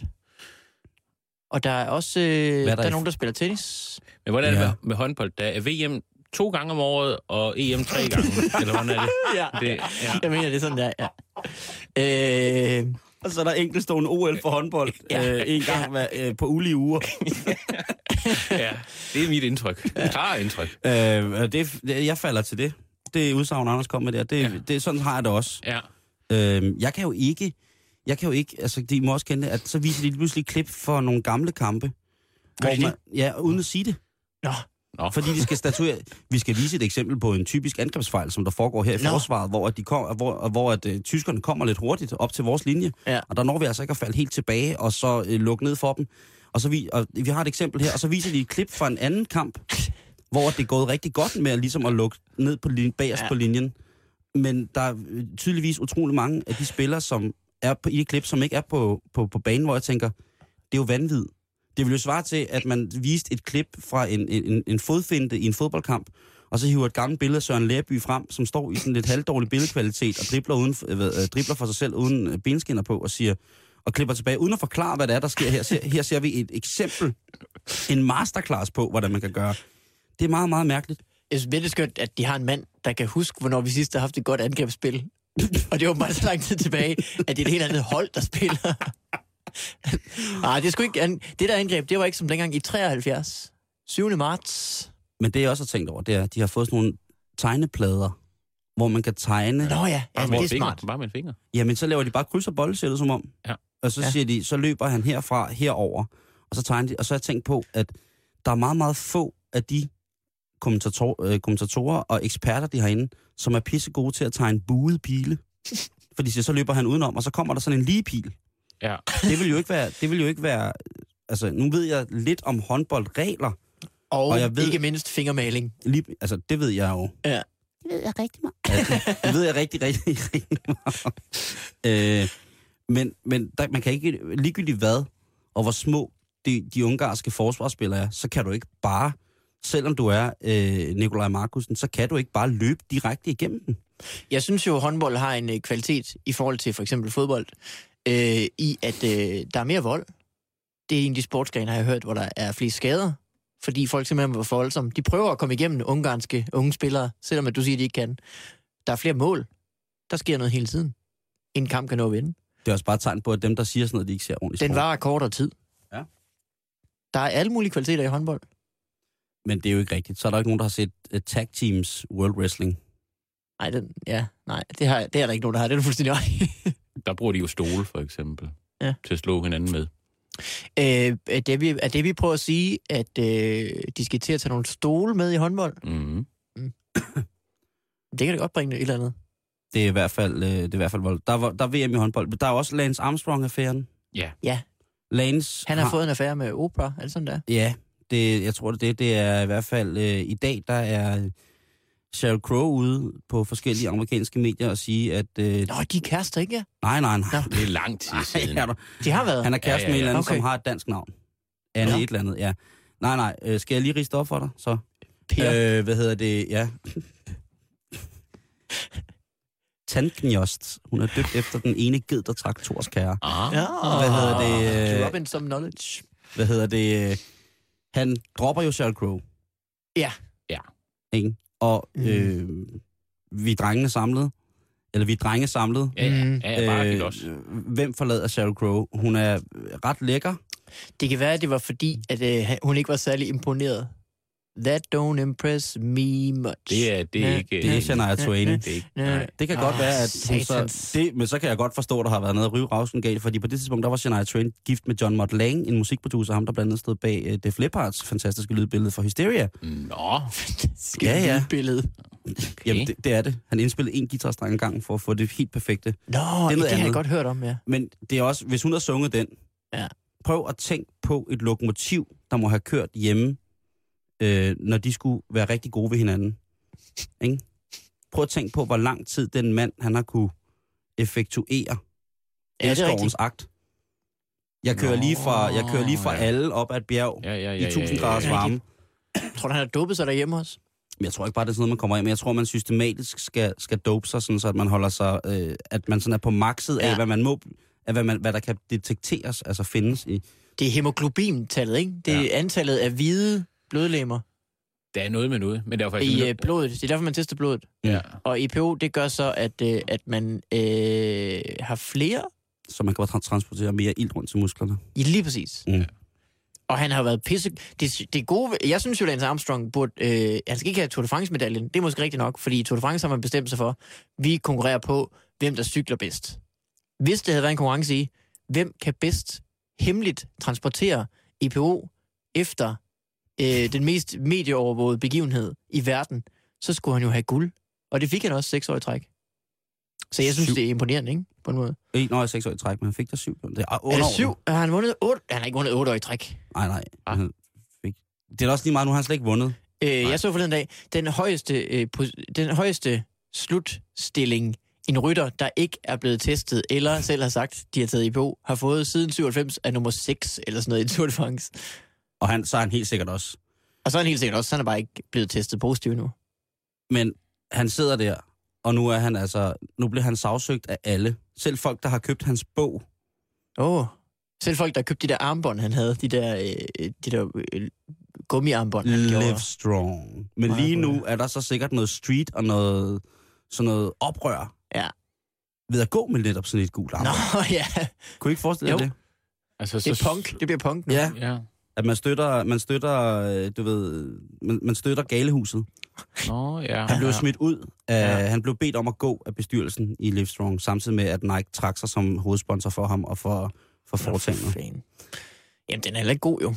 Og der er også øh, er der der er nogen, der spiller tennis. Men hvordan er det Ja. med, med håndbold? Der er VM to gange om året, og EM tre gange. Eller hvordan er det? Ja, det ja. jeg mener, det er sådan der, ja. Øh, Og så er der enkeltstående OL for håndbold Ja. øh, en gang hver, øh, på ulige uger. ja, det er mit indtryk. Klare indtryk. øh, det, det, jeg falder til det. Det er udsagn, Anders kom med der. Det, ja. det, sådan har jeg det også. Ja. Øh, jeg kan jo ikke, jeg kan jo ikke, altså de må også kende det, at så viser de lige pludselig klip for nogle gamle kampe. Det? man, ja, uden at sige det. nå, Nå. Fordi de skal statuere, vi skal vise et eksempel på en typisk angrebsfejl, som der foregår her i Nå. forsvaret, hvor, at de kom, hvor, hvor at, uh, tyskerne kommer lidt hurtigt op til vores linje, Ja. og der når vi altså ikke at falde helt tilbage, og så uh, lukke ned for dem. Og, så vi, og vi har et eksempel her, og så viser de et klip fra en anden kamp, hvor det er gået rigtig godt med at, ligesom at lukke ned på lin, bagerst ja. Ja. på linjen. Men der er øh, tydeligvis utrolig mange af de spillere, som er på, i det klip, som ikke er på, på, på banen, hvor jeg tænker, det er jo vanvid. Det vil jo svare til, at man viste et klip fra en, en, en fodfinte i en fodboldkamp, og så hiver et gammelt billede af Søren Lærby frem, som står i sådan lidt halvdårlig billedkvalitet og dribler, uden, øh, øh dribler for sig selv uden øh, benskinner på og siger, og klipper tilbage, uden at forklare, hvad det er, der sker her. Ser, her ser vi et eksempel, en masterclass på, hvordan man kan gøre. Det er meget, meget mærkeligt. jeg synes, det er skønt, at de har en mand, der kan huske, hvornår vi sidst har haft et godt angrebsspil. og det er åbenbart så lang tid tilbage, at det er et helt andet hold, der spiller. Nej, det sgu ikke... Det der angreb, det var ikke som dengang i 73. 7. marts. Men det, jeg også har tænkt over, det er, at de har fået sådan nogle tegneplader, hvor man kan tegne. Nå ja, ja Bare det er finger. smart. Bare med en finger. Jamen, så laver de bare kryds og bold, ser det som om. Ja. Og så Ja. siger de, så løber han herfra, herover, og så tegner de, og så har jeg tænkt på, at der er meget, meget få af de kommentator, øh, kommentatorer og eksperter, de har inde, som er pisse gode til at tegne buede pile. Fordi så, så løber han udenom, og så kommer der sådan en lige pil. Ja. Det vil jo ikke være, det vil jo ikke være, altså nu ved jeg lidt om håndboldregler, Og, Og jeg ved- ikke mindst fingermaling. Lige, altså, det ved jeg jo. Ja. Det ved jeg rigtig meget. Ja, det ved jeg rigtig, rigtig, rigtig meget. Øh, men men der, man kan ikke, ligegyldigt hvad, og hvor små de, de ungarske forsvarsspillere er, så kan du ikke bare, selvom du er øh, Nikolaj Markusen, så kan du ikke bare løbe direkte igennem den. Jeg synes jo, at håndbold har en øh, kvalitet i forhold til for eksempel fodbold, øh, i at øh, der er mere vold. Det er en af de sportsgrene, har jeg hørt, hvor der er flere skader, fordi folk simpelthen var for voldsomme. De prøver at komme igennem ungarske unge spillere, selvom at du siger, at de ikke kan. Der er flere mål. Der sker noget hele tiden. En kamp kan nå at vinde. Det er også bare et tegn på, at dem, der siger sådan noget, de ikke ser ordentligt Den sport. varer kortere tid. Ja. Der er alle mulige kvaliteter i håndbold. Men det er jo ikke rigtigt. Så er der ikke nogen, der har set uh, Tag Teams World Wrestling. Nej, den, ja, nej, det, har, det er der ikke nogen, der har. Det er du fuldstændig. Der bruger de jo stole, for eksempel, Ja. til at slå hinanden med. Øh, er, det, vi, er det, vi prøver at sige, at øh, de skal til at tage nogle stole med i håndbold? Mm. Det kan da godt bringe et eller andet. Det er i hvert fald, øh, det er i hvert fald vold. Der, var, der er VM i håndbold. Der er også Lance Armstrong-affæren. Ja. Ja, Lance han har fået en affære med Oprah, er det sådan der? Ja, det, jeg tror det, det, det er i hvert fald øh, i dag, der er Sheryl Crow ude på forskellige amerikanske medier og sige, at... Øh, Nå, de er kærester, ikke? nej, nej, nej. Det er lang tid siden. er du- De har været. Han er kæreste Ja, med ja, en ja. eller anden, Okay. som har et dansk navn. Anne Ja. et eller andet, ja. Nej, nej, øh, skal jeg lige riste op for dig, så? Per. Øh, hvad hedder det, ja. Tandknjost. Hun er døbt efter den ene ged, der trak Thors kære. Ah. Ja, Hvad hedder det, øh, Drop in some knowledge. Hvad hedder det? øh, Han dropper jo Sheryl Crow. Ja. Ja. Ikke? Og øh, vi er drengene samlet. Eller vi er drenge samlet. Ja, ja, Mm. ja, ja bare øh, også. hvem forlader Sheryl Crow? Hun er ret lækker. Det kan være, at det var fordi, at øh, hun ikke var særlig imponeret. That don't impress me much. Det er, det er ikke... Det er Shania Twain. Det ikke, nej. Det kan Ah, godt være, at hun så, det, men så kan jeg godt forstå, at der har været noget rive ravsen galt, fordi på det tidspunkt, der var Shania Twain gift med John Mott Lang, en musikproducer, ham der blandt andet stod bag uh, Def Leppards fantastiske lydbillede for Hysteria. Nå, Skal Ja, ja. billede. okay. Jamen, det, det er det. Han indspillede en guitarstreng ad gangen for at få det helt perfekte. Nå, det, det har jeg godt hørt om, ja. Men det er også, hvis hun har sunget den, Ja. prøv at tænke på et lokomotiv, der må have kørt hjemme, øh, når de skulle være rigtig gode ved hinanden. Ikke? Prøv at tænke på, hvor lang tid den mand, han har kunne effektuere Ja, det elskovens akt. Jeg kører Nå, lige fra, jeg kører lige fra ja. alle op ad et bjerg Ja, ja, ja, i ja, 1000 ja, graders ja. varme. Tror du, han har dopet sig derhjemme også? Men jeg tror ikke bare, det er sådan noget, man kommer af med. Jeg tror, man systematisk skal, skal dope sig, sådan, så at man holder sig, øh, at man sådan er på makset af, Ja. hvad man må, af hvad, man, hvad der kan detekteres, altså findes i. Det er hemoglobin-tallet, ikke? Det er Ja. antallet af hvide blodlemmer Der er noget med noget. Men det er for i øh, blodet. Det er derfor, man tester blodet. ja. Og EPO, det gør så, at, øh, at man øh, har flere Så man kan bare tra- transportere mere ild rundt til musklerne. Ja, lige præcis. Mm. Og han har været pisse... Det, det gode... Jeg synes jo, Lance Armstrong burde... Øh, han skal ikke have Tour de France-medaljen. Det er måske rigtigt nok, fordi Tour de France har man bestemt sig for. Vi konkurrerer på, hvem der cykler bedst. Hvis det havde været en konkurrence i, hvem kan bedst hemmeligt transportere EPO efter øh, den mest medieovervågede begivenhed i verden, så skulle han jo have guld. Og det fik han også seks år i træk. Så jeg synes, Syv. det er imponerende, ikke? På en måde. En år i seks år i træk, men han fik der syv. Det er, Er det år. syv? Har han vundet otte? Han har ikke vundet otte år i træk. Nej, nej. Ah. Han fik. Det er da også lige meget, nu har han slet ikke vundet. Øh, jeg så forleden dag, den højeste, øh, den højeste slutstilling, en rytter, der ikke er blevet testet, eller selv har sagt, de har taget i på, har fået siden 97 er nummer 6, eller sådan noget i Tour de France. Og han, så er han helt sikkert også. Og så er han helt sikkert også, han er bare ikke blevet testet positiv nu. Men han sidder der, og nu er han altså, nu bliver han sagsøgt af alle. Selv folk, der har købt hans bog. Åh. Oh. Selv folk, der købte de der armbånd, han havde, de der, øh, de der øh, gummiarmbånd, han gjorde. Live strong. Men Meget lige nu er der så sikkert noget street og noget, sådan noget oprør. Ja. Ved at gå med netop sådan et gult Nå, armbånd. ja. Kunne I ikke forestille jer Jo. det? Altså, Det er punk. Det bliver punk nu. Ja, Ja. At man støtter, man støtter, øh, du ved, man, man støtter galehuset. Nå, ja. Han blev smidt ud. Af, Ja. Han blev bedt om at gå af bestyrelsen i Livestrong, samtidig med, at Nike trak sig som hovedsponsor for ham og for, for foretagendet. Fan. Jamen, den er heller ikke god, jo.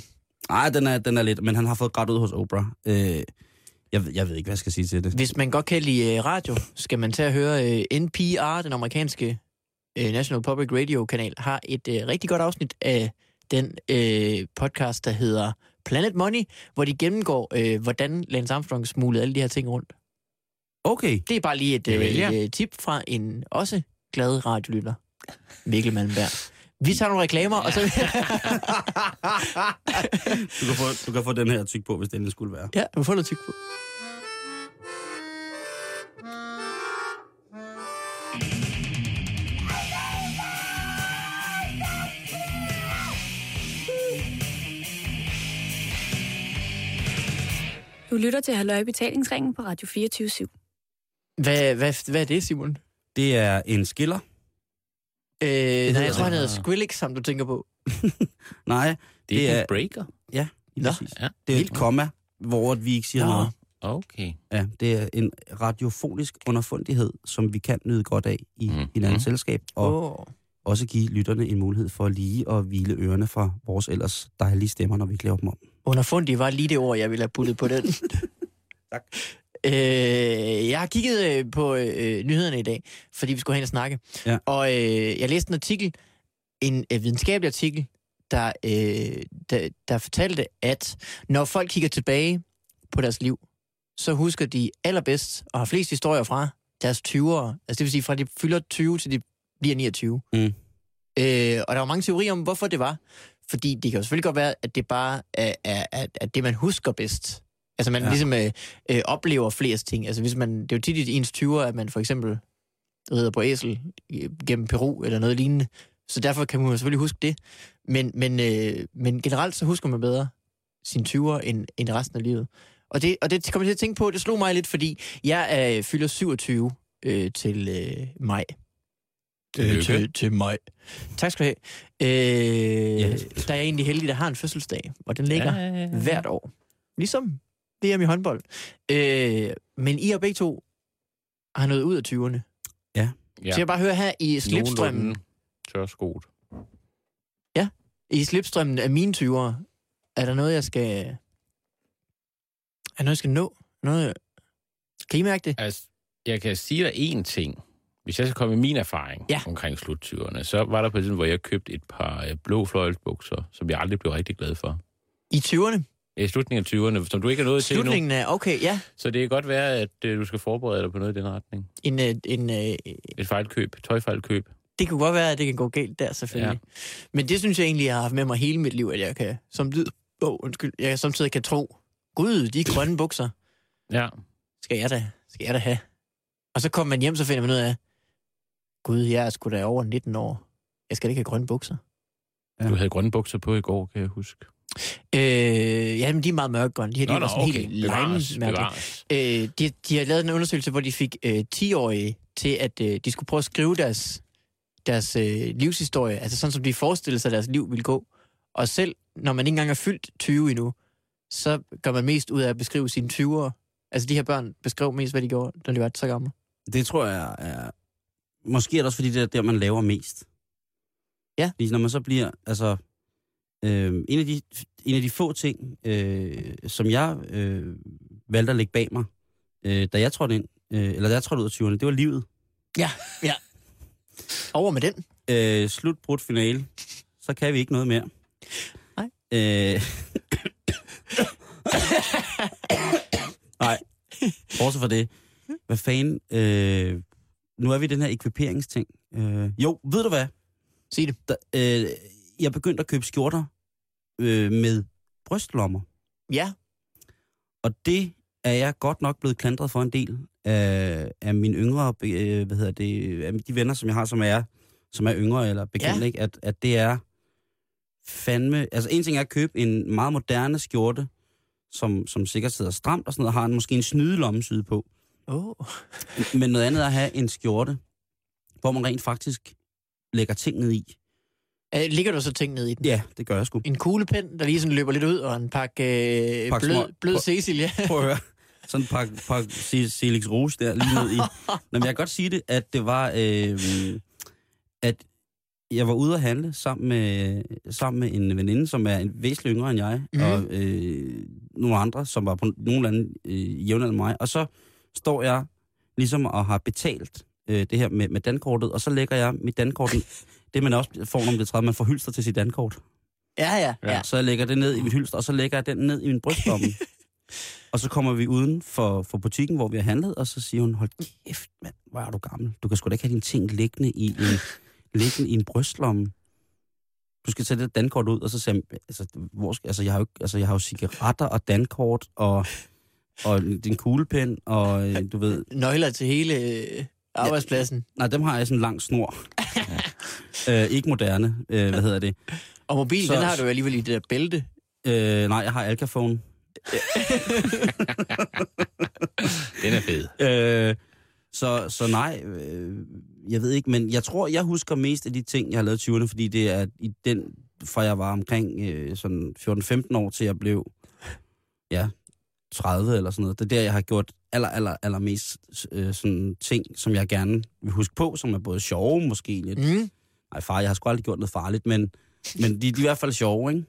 Nej, den er, den er lidt, men han har fået grædt ud hos Oprah. Øh, jeg, jeg ved ikke, hvad jeg skal sige til det. Hvis man godt kan lide øh, radio, skal man til at høre øh, NPR, den amerikanske øh, National Public Radio kanal, har et øh, rigtig godt afsnit af den øh, podcast, der hedder Planet Money, hvor de gennemgår, øh, hvordan Lance Armstrong smuglede alle de her ting rundt. Okay. Det er bare lige et, øh, vil jeg. et øh, tip fra en også glad radiolytter, Mikkel Malmberg. Vi tager nogle reklamer, og så... Du kan, få, du kan få den her tyk på, hvis det endelig skulle være. ja, du får noget tyk på. Du lytter til Halløj Betalingsringen på Radio 24 Hvad, hvad, hvad er det, Simon? Det er en skiller. Øh, nej, hedder jeg tror, han det. hedder Skrillex, som du tænker på. Nej, Det er, Det det er- en breaker. ja, Nå, ja. Det er et komma, hvor vi ikke siger Nå. noget. Okay. Ja, det er en radiofonisk underfundighed, som vi kan nyde godt af i Mhm. hinandens selskab, og Oh. også give lytterne en mulighed for lige at hvile ørerne fra vores ellers dejlige stemmer, når vi ikke laver dem om. Underfundig var lige det ord, jeg ville have puttet på den. Tak. Øh, jeg har kigget øh, på øh, nyhederne i dag, fordi vi skulle hen og snakke. Ja. Og øh, jeg læste en artikel, en øh, videnskabelig artikel, der, øh, der, der fortalte, at når folk kigger tilbage på deres liv, så husker de allerbedst og har flest historier fra deres 20'ere. Altså det vil sige fra de fylder 20 til de bliver 29. Mm. Øh, og der var mange teorier om, hvorfor det var. Fordi det kan jo selvfølgelig godt være, at det bare er, er, er, er det, man husker bedst. Altså man Ja. ligesom øh, øh, oplever flest ting. Altså hvis man, det er jo tit i ens 20'er, at man for eksempel rider på æsel gennem Peru eller noget lignende. Så derfor kan man selvfølgelig huske det. Men, men, øh, men generelt så husker man bedre sine 20'er end, end resten af livet. Og det, og det kommer jeg til at tænke på, det slog mig lidt, fordi jeg øh, fylder 27 øh, til øh, maj. Tillykke. til, til maj. Tak skal du have. Øh, Ja. Der er jeg egentlig heldig, der har en fødselsdag, og den ligger Ja, ja, ja. hvert år. Ligesom VM i håndbold. Øh, men I og begge to har noget ud af 20'erne. Ja. Så jeg bare høre her i slipstrømmen, Tørskoet. i slipstrømmen af mine 20'ere, er der noget, jeg skal... Er noget, jeg skal nå? Noget, kan I mærke det? Altså, jeg kan sige dig én ting. Hvis jeg skal komme med min erfaring Ja. omkring slut 20'erne, så var der på et tidspunkt, hvor jeg købte et par øh, blå fløjelsbukser, som jeg aldrig blev rigtig glad for. I 20'erne? I slutningen af 20'erne, som du ikke er nået til endnu. Slutningen af... Okay, ja. Så det kan godt være, at øh, du skal forberede dig på noget i den retning. En, øh, en, øh, Et fejlkøb, tøjfejlkøb. det kunne godt være, at det kan gå galt der, selvfølgelig. Ja. Men det synes jeg egentlig, jeg har haft med mig hele mit liv, at jeg kan, som tid, oh, undskyld, jeg samtidig kan tro, gud, de grønne bukser, Ja. skal jeg da, skal jeg da have. Og så kommer man hjem, så finder man ud af, gud, jeg er sgu da over 19 år. Jeg skal ikke have grønne bukser. Ja. Du havde grønne bukser på i går, kan jeg huske. Øh, ja, men de er meget mørkegrønne. De her, de var sådan helt Bevares, bevares. øh, de, de har lavet en undersøgelse, hvor de fik øh, 10-årige til, at øh, de skulle prøve at skrive deres, deres øh, livshistorie, altså sådan, som de forestillede sig, at deres liv ville gå. Og selv når man ikke engang er fyldt 20 endnu, så gør man mest ud af at beskrive sine 20'ere. Altså de her børn beskrev mest, hvad de gjorde, når de var så gamle. Det tror jeg er... Måske er det også, fordi det er der, man laver mest. Ja. Fordi når man så bliver... Altså, øh, en, af de, en af de få ting, øh, som jeg øh, valgte at lægge bag mig, øh, da jeg trådte ind, øh, eller da jeg trådte ud af 20'erne, det var livet. Ja, ja. Over med den. Øh, slut, brudt, finale. Så kan vi ikke noget mere. Nej. Øh, Nej. Bortset fra det. Hvad fanden? Øh, nu er vi i den her ekviperingsting. Øh, jo, ved du hvad? Sig det. Der, øh, jeg begyndte at købe skjorter øh, med brystlommer. Ja, Og det er jeg godt nok blevet klandret for en del af, af mine yngre, øh, hvad hedder det, af de venner, som jeg har, som er, som er yngre eller bekendte, Ja. ikke? At, at det er fandme... Altså en ting er at købe en meget moderne skjorte, som, som sikkert sidder stramt og sådan noget, og har en, måske en snydelommesyde på. Oh. Men noget andet er at have en skjorte, hvor man rent faktisk lægger ting ned i. Øh, ligger du så ting ned i den? Ja, det gør jeg sgu. En kuglepen, der lige sådan løber lidt ud, og en pakke, øh, Pakke blød, små- blød Prøv- Cecil, ja. Prøv at høre. Sådan en pakke, pakke Felix Rouge der lige ned i. Nå, men jeg kan godt sige det, at det var, øh, at jeg var ude at handle sammen med, sammen med en veninde, som er en væsentlig yngre end jeg, mm. og øh, nogle andre, som var på nogenlunde øh, jævnaldrende med mig. Og så står jeg ligesom og har betalt øh, det her med, med dankortet, og så lægger jeg mit dankort, det man også får, når man bliver træet, man får hylster til sit dankort. Ja, ja, ja. Så jeg lægger det ned i mit hylster, og så lægger jeg den ned i min brystlomme. og så kommer vi uden for, for butikken, hvor vi har handlet, og så siger hun, hold kæft, mand, hvor er du gammel. Du kan sgu da ikke have dine ting liggende i en, liggende i en brystlomme. Du skal tage det dankort ud, og så siger jeg, altså, hvor skal, altså, jeg har jo, ikke- altså, jeg har jo cigaretter og dankort, og, og din kuglepen, og øh, du ved, Nøgler til hele øh, arbejdspladsen. nej, dem har jeg sådan en lang snor. øh, ikke moderne, øh, hvad hedder det? Og mobilen, Så- den har du jo alligevel i det der bælte. Øh, nej, jeg har Alcafone. Den er fed. Øh, så, så nej, øh, jeg ved ikke, men jeg tror, jeg husker mest af de ting, jeg har lavet i 20'erne, fordi det er i den, fra jeg var omkring øh, sådan 14-15 år til jeg blev, ja, 30 eller sådan noget. Det er der, jeg har gjort aller, aller, aller mest øh, sådan ting, som jeg gerne vil huske på, som er både sjove, måske lidt. Mm. Nej, far, jeg har sgu aldrig gjort noget farligt, men, men de, de er i hvert fald sjove, ikke?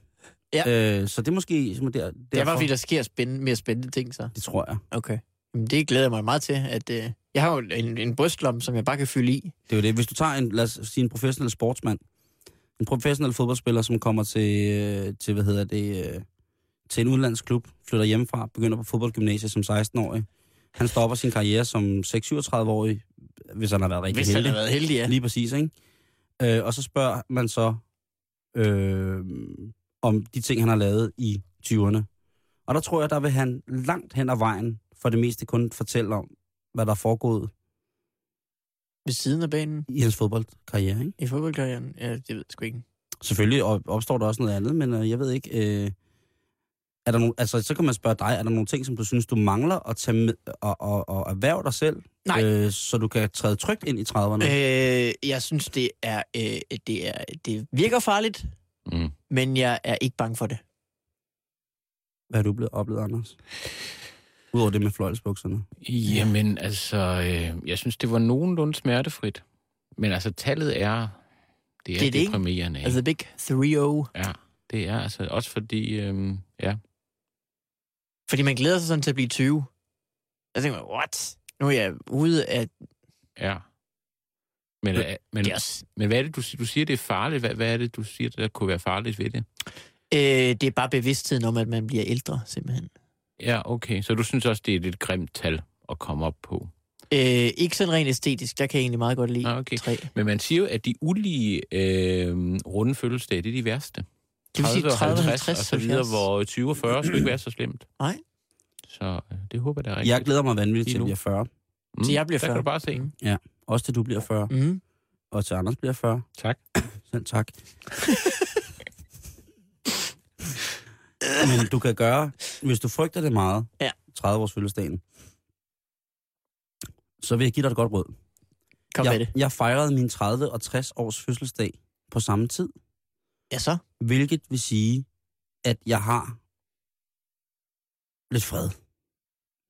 Ja. Øh, så det er måske som er der, Det er bare fordi, der sker spændende, mere spændende ting, så. Det tror jeg. Okay. Jamen, det glæder jeg mig meget til. At, øh, jeg har jo en, en brystlomme, som jeg bare kan fylde i. Det er jo det. Hvis du tager en, lad os sige, en professionel sportsmand, en professionel fodboldspiller, som kommer til, øh, til hvad hedder det, øh, til en udlandsk klub, flytter hjemmefra, begynder på fodboldgymnasiet som 16-årig. Han stopper sin karriere som 6-37-årig, hvis han har været rigtig Hvis han heldig. har været heldig, ja. Lige præcis, ikke? Øh, og så spørger man så øh, om de ting, han har lavet i 20'erne. Og der tror jeg, der vil han langt hen ad vejen for det meste kun fortælle om, hvad der er foregået Ved siden af banen i hans fodboldkarriere, ikke? i fodboldkarrieren. Ja, det ved jeg sgu ikke. Selvfølgelig op- opstår der også noget andet, men øh, jeg ved ikke... Øh, er der nogen, altså, så kan man spørge dig, er der nogle ting, som du synes, du mangler at tage med og, og, og erhverve dig selv, Nej. Øh, så du kan træde trygt ind i 30'erne? Øh, jeg synes, det er, øh, det er, det virker farligt, Mm. men jeg er ikke bange for det. Hvad har du blevet oplevet, Anders? Udover det med fløjlsbukserne. Jamen, altså, øh, jeg synes, det var nogenlunde smertefrit. Men altså, tallet er, det er, Det er det, ikke? deprimerende. Ikke? Altså, the big 3-0. Ja, det er altså også fordi, øh, ja. Fordi man glæder sig sådan til at blive 20. Jeg tænker, what? Nu er jeg ude af... Ja. Men, øh, men, også, men hvad er det, du, du siger, det er farligt? Hvad, hvad er det, du siger, der kunne være farligt ved det? øh, det er bare bevidstheden om, at man bliver ældre, simpelthen. Ja, okay. Så du synes også, det er et lidt grimt tal at komme op på? Øh, ikke sådan rent æstetisk, der kan jeg egentlig meget godt lide Ah, okay. tre. Men man siger jo, at de ulige øh, runde fødselsdage, det er de værste. Det vil sige 30, 50, og så videre, 70. hvor 20 og 40 skulle ikke være så slemt. Nej. Så øh, det håber jeg, der er rigtigt. Jeg glæder mig vanvittigt til, at nu. jeg bliver 40. Mm, Så jeg bliver Der 40. kan du bare se. Mm. Også til du bliver 40. Mm. Og til Anders bliver 40. Tak. Selv tak. Men du kan gøre, hvis du frygter det meget, Ja. 30 års fødselsdagen, så vil jeg give dig et godt råd. Kom med jeg, det. jeg fejrede min 30 og 60 års fødselsdag på samme tid, Ja, så. Hvilket vil sige, at jeg har lidt fred.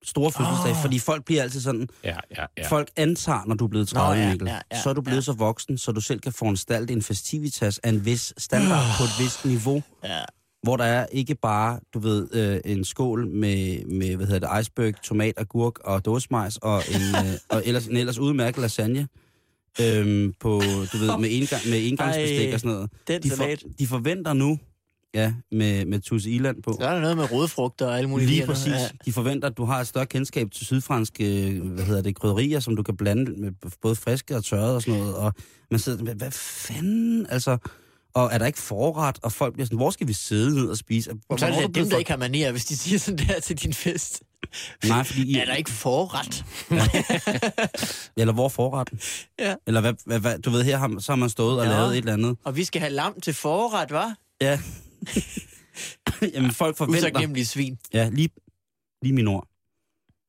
Store fødselsdag, oh. fordi folk bliver altid sådan, Ja, ja, ja. Folk antager, når du er blevet 30, Nå, ja, Mikkel, ja, ja, så er du blevet ja. så voksen, så du selv kan foranstalte en festivitas af en vis standard på et vist niveau, Ja. hvor der er ikke bare, du ved, øh, en skål med, med, hvad hedder det, iceberg, tomat, agurk og dåsemajs, og en, øh, og ellers, en ellers udmærket lasagne, øhm, på, du ved, med, engang, med engangsbestik Ej, og sådan noget. Den De, for, de forventer nu, ja, med, med Tusse Iland på, Så er der noget med rodfrugter og alle mulige Lige præcis. Ja. De forventer, at du har et større kendskab til sydfranske hvad hedder det, krydderier, som du kan blande med både friske og tørrede og sådan noget. Og man sidder, hvad, hvad fanden? Altså, og er der ikke forret? Og folk bliver sådan, hvor skal vi sidde ned og spise? Og, Så er det dem, der ikke har manier, hvis de siger sådan der til din fest. Nej, fordi... I, Er der ikke forret? Eller hvor forretten? Ja. Eller hvad, hvad, hvad, du ved, her har, så har man stået og Ja. lavet et eller andet. Og vi skal have lam til forret, var? Ja. Jamen, folk forventer... Usagnemmelige svin. Ja, lige, lige min ord.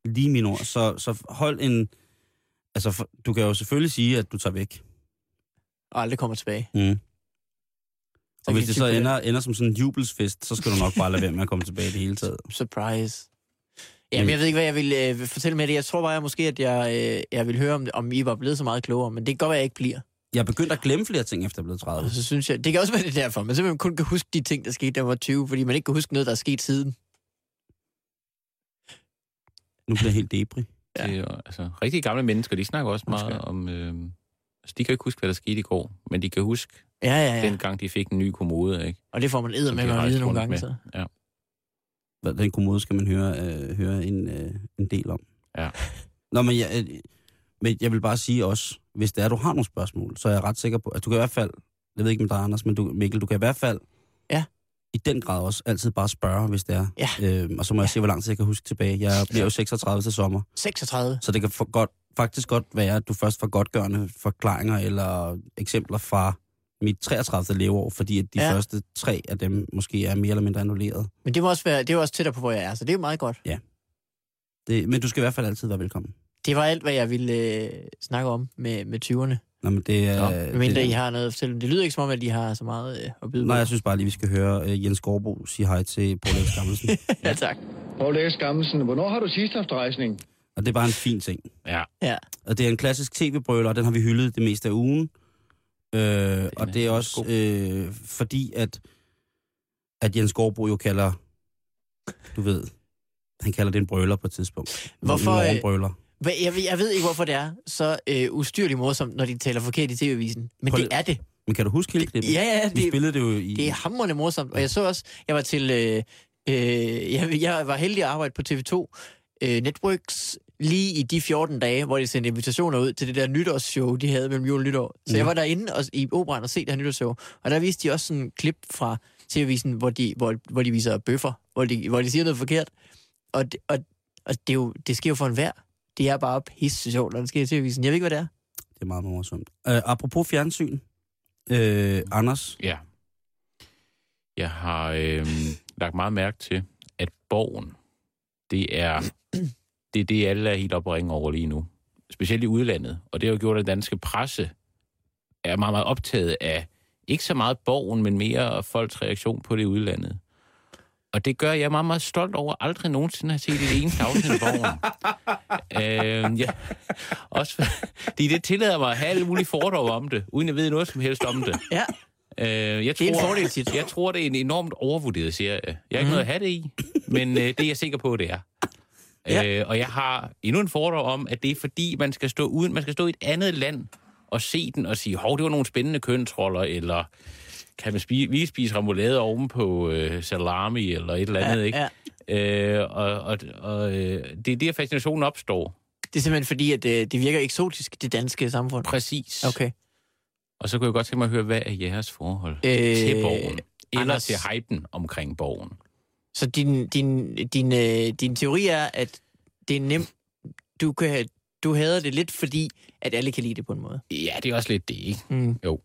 Lige min ord. Så, så hold en... Altså, for, du kan jo selvfølgelig sige, at du tager væk. Og aldrig kommer tilbage. Mm. Og hvis det så ender, ender som sådan en jubelsfest, så skal du nok bare lade være med at komme tilbage i det hele taget. Surprise. Jamen, jeg ved ikke, hvad jeg vil øh, fortælle med det. Jeg tror bare jeg måske, at jeg, øh, jeg vil høre, om, om I var blevet så meget klogere. Men det kan godt være, jeg ikke bliver. Jeg er begyndt at glemme flere ting, efter jeg blevet 30. Og så synes jeg, det kan også være det er derfor. Men simpelthen kun kan huske de ting, der skete, da jeg var 20. Fordi man ikke kan huske noget, der er sket siden. Nu bliver jeg helt debri. Ja. Det er jo, altså, rigtig gamle mennesker, de snakker også meget Undskyld. om... Øh, altså, de kan ikke huske, hvad der skete i går, men de kan huske Ja, ja, ja. Dengang de fik en ny kommode, ikke? Og det får man æder de med at vide nogle gange. med. Så. Ja. Hvad- Den kommode skal man høre, øh, høre en, øh, en del om. Ja. Nå, men jeg, øh, men jeg vil bare sige også, hvis det er, du har nogle spørgsmål, så er jeg ret sikker på, at du kan i hvert fald, jeg ved ikke med dig, Anders, men du, Mikkel, du kan i hvert fald Ja. i den grad også altid bare spørge, hvis det er. Ja. Øhm, og så må jeg se, hvor lang tid jeg kan huske tilbage. Jeg bliver jo 36 til sommer, 36. så det kan for godt, faktisk godt være, at du først får godgørende forklaringer eller eksempler fra mit 33. leveår, fordi at de Ja. ja. første tre af dem måske er mere eller mindre annulleret. Men det må også være, det er jo også tættere på, hvor jeg er, så det er jo meget godt. Det, men du skal i hvert fald altid være velkommen. Det var alt, hvad jeg ville øh, snakke om med, med 20'erne. Nå, men det er... Nå, men mindre det, I har noget at fortælle. Det lyder ikke som om, at de har så meget øh, at byde på. Nej, jeg synes bare lige, vi skal høre uh, Jens Gårdbo sige hej til Paul Erik Skammelsen. Ja, tak. Poul Erik Skammelsen, hvornår har du sidst haft rejsning? og det er bare en fin ting. Ja. Ja. Og det er en klassisk tv-brøler, og den har vi hyldet det meste af ugen. Øh, og det er også øh, fordi, at, at Jens Gårdbo jo kalder, du ved, han kalder det en brøler på et tidspunkt. Hvorfor, En øh. Hvad- Jeg, ved- jeg ved ikke, hvorfor det er så øh, ustyrligt morsomt, når de taler forkert i tv-avisen. Men Prøv det er det. Men kan du huske hele klippet? Ja, ja, Vi det, spillede det jo i... det er hammerende morsomt. Og jeg så også, jeg var til... Øh, øh, jeg, jeg var heldig at arbejde på TV2 øh, Networks lige i de 14 dage, hvor de sendte invitationer ud til det der nytårsshow, de havde mellem jul og nytår. Så Ja. jeg var derinde og, i operan og se det her nytårsshow. Og der viste de også sådan en klip fra TV-avisen, hvor de, hvor, hvor de viser bøffer, hvor de, hvor de siger noget forkert. Og, det, og, og det, er jo, det sker jo for enhver. Det er bare pisse sjovt, når det sker i TV-avisen. Jeg ved ikke, hvad det er. Det er meget morsomt. Uh, apropos fjernsyn. Uh, Anders, Ja. Jeg har øh, lagt meget mærke til, at Borgen, det er det, er det alle er helt at ringe over lige nu. Specielt i udlandet. Og det har jo gjort, at danske presse er meget, meget optaget af, ikke så meget Borgen, men mere folks reaktion på det i udlandet. Og det gør jeg meget, meget stolt over. Aldrig nogensinde har set et eneste afsnit af Borgen. øh, ja. Også fordi det tillader mig at have alle mulige fordomme om det, uden jeg ved noget som helst om det. Ja. Øh, jeg Det er en tror, fordel tit. Jeg tror, det er en enormt overvurderet serie. Jeg har ikke mm. noget at have det i, men øh, det er jeg sikker på, det er. Ja. Øh, og jeg har endnu en fordom om, at det er fordi, man skal stå uden, man skal stå i et andet land og se den og sige, hov, det var nogle spændende kønsroller, eller kan man spise, vi spise remoulade oven på øh, salami, eller et eller andet, ikke? ja. Øh, og og, og øh, det er der, fascinationen opstår. Det er simpelthen fordi, at det, det virker eksotisk, det danske samfund. Præcis. Okay. Og så kunne jeg godt tænke mig at høre, hvad er jeres forhold Øh, til borgen? Eller Anders- til hypen omkring borgen? Så din, din, din, øh, din teori er, at det er nemt, du, kan, du hader det lidt, fordi at alle kan lide det på en måde. Ja, det er også lidt det, ikke? Mm. Jo.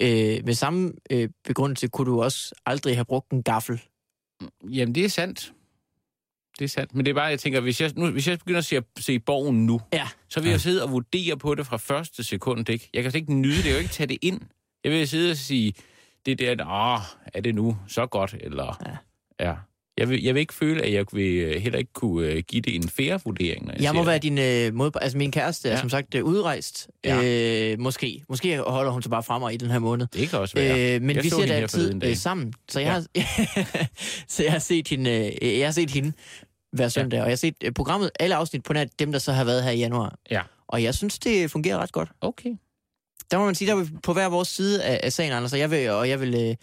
Øh, med samme øh, begrundelse kunne du også aldrig have brugt en gaffel. Jamen, det er sandt. Det er sandt. Men det er bare, jeg tænker, hvis jeg, nu, hvis jeg begynder at se, se borgen nu, Ja. så vil jeg sidde og vurdere på det fra første sekund, ikke? Jeg kan slet ikke nyde det, jeg kan ikke tage det ind. Jeg vil sidde og sige, det der, åh, er det nu så godt, eller... Ja. Ja. Jeg, vil, jeg vil ikke føle, at jeg vil øh, heller ikke kunne øh, give det en fair vurdering, når jeg, Jeg må være det. din øh, måde... Altså, min kæreste er Ja. som sagt øh, udrejst. Ja. Øh, måske. Måske holder hun sig bare frem i den her måned. Det kan også være. Øh, men Jeg vi ser det altid øh, sammen. Så jeg, Ja. har, så jeg har set hende, øh, jeg har set hende hver søndag, og jeg har set øh, programmet, alle afsnit på nær dem, der så har været her i januar. Ja. Og jeg synes, det fungerer ret godt. Okay. Der må man sige, der er på hver vores side af, af sagen, Anders, og jeg vil, og jeg vil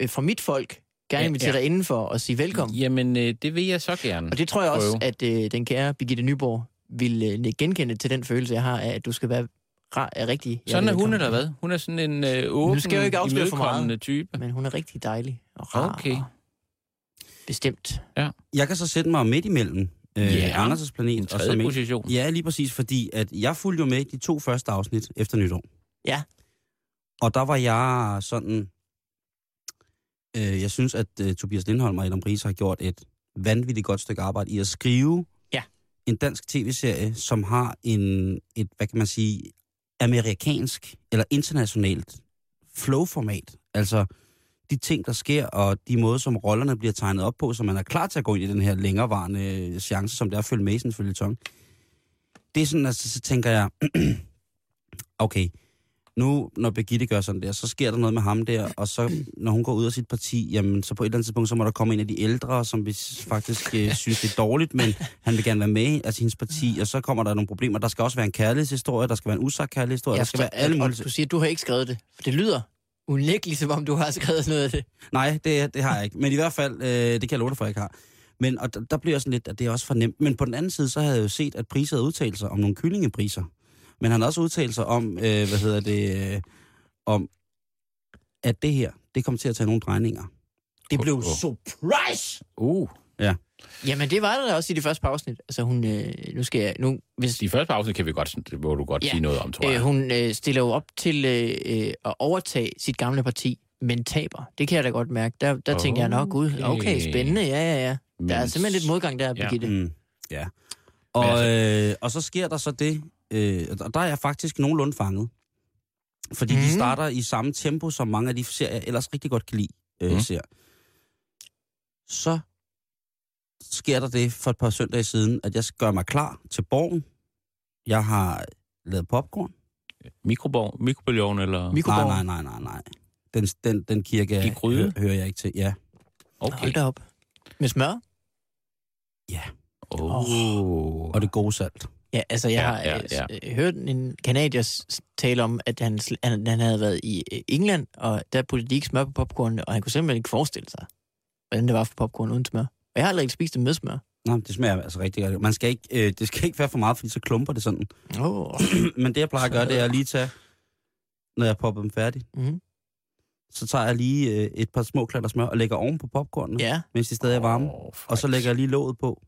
øh, fra mit folk gerne Ja, invitere ja. dig indenfor og sige velkommen. Jamen, øh, det vil jeg så gerne. Og det tror jeg også, prøve. at øh, den kære Birgitte Nyborg vil øh, genkende til den følelse, jeg har af, at du skal være ra- er rigtig... Sådan er hun, eller hvad? Hun er sådan en øh, åben, Nu skal jeg jo ikke afsløre for meget. type. Men hun er rigtig dejlig og rar. Okay. og Bestemt. jeg kan så sætte mig midt imellem øh, Ja, Anders' planet En og så position. Ja, lige præcis, fordi at jeg fulgte jo med i de to første afsnit efter nytår. Ja. Og der var jeg sådan... Øh, jeg synes, at øh, Tobias Lindholm og Adam Riese har gjort et vanvittigt godt stykke arbejde i at skrive Ja. en dansk tv-serie, som har en, et, hvad kan man sige, amerikansk eller internationalt flow-format. Altså de ting, der sker, og de måder, som rollerne bliver tegnet op på, så man er klar til at gå ind i den her længerevarende chance, som det er at følge med i sådan. Det er sådan, altså, så tænker jeg, okay, nu når Birgitte gør sådan der, så sker der noget med ham der, og så når hun går ud af sit parti, jamen så på et eller andet tidspunkt, så må der komme en af de ældre, som vi faktisk øh, synes det er dårligt, men han vil gerne være med af hendes parti, og så kommer der nogle problemer. Der skal også være en kærlighedshistorie, der skal være en usagt kærlighedshistorie, der skal være alle mulige... du siger, at du har ikke skrevet det. For det lyder unægteligt, som om du har skrevet noget af det. Nej, det, det har jeg ikke. Men i hvert fald, øh, det kan jeg love dig for, jeg ikke har. Men og der, der bliver sådan lidt, at det er også for nemt. Men på den anden side, så havde jeg jo set, at priser havde udtalt sig om nogle kyllingepriser. Men han har også udtalt sig om, øh, hvad hedder det, øh, om, at det her, det kommer til at tage nogle drejninger. Det blev Åh, åh. surprise! Uh, Jamen, det var der da også i det første par afsnit. Altså, hun... Øh, nu skal jeg... Nu, hvis, de første afsnit kan vi godt, det må du godt Ja. sige noget om, tror øh, jeg. hun øh, stiller jo op til øh, øh, at overtage sit gamle parti, men taber. Det kan jeg da godt mærke. Der, der okay. tænker jeg nok, gud, okay, spændende, ja, ja, ja. Der er simpelthen lidt modgang der, Ja. Birgitte. Mm, ja. Og, øh, og så sker der så det, øh, og der er jeg faktisk nogenlunde fanget. Fordi mm. de Mhm. starter i samme tempo, som mange af de serier, jeg ellers rigtig godt kan lide, øh, mm. ser. Så sker der det for et par søndage siden, at jeg skal gøre mig klar til borgen. Jeg har lavet popcorn. Mikrobov, mikrobølgeovn eller... Nej, Mikroborg. nej, nej, nej, nej. Den, den, den kirke I gryde? hø- hører jeg ikke til. Ja. Okay. Hold da op. Med smør? Oh. Og det gode salt. Ja, altså jeg Ja, har ja, ja, ja. ja. hørt en kanadier tale om, at han, han, han havde været i øh, England, og der puttede de ikke smør på popcorn, og han kunne simpelthen ikke forestille sig, hvordan det var for popcorn uden smør. Og jeg har aldrig ikke spist det med smør. Nå, det smager altså rigtig godt. Man skal ikke, øh, det skal ikke være for meget, fordi så klumper det sådan. Oh. Men det, jeg plejer at gøre, det er at lige tage, når jeg popper dem færdig, Mm. så tager jeg lige øh, et par små klatter smør og lægger oven på popcornene, Ja, mens de stadig er varme. Oh, Og så lægger jeg lige låget på.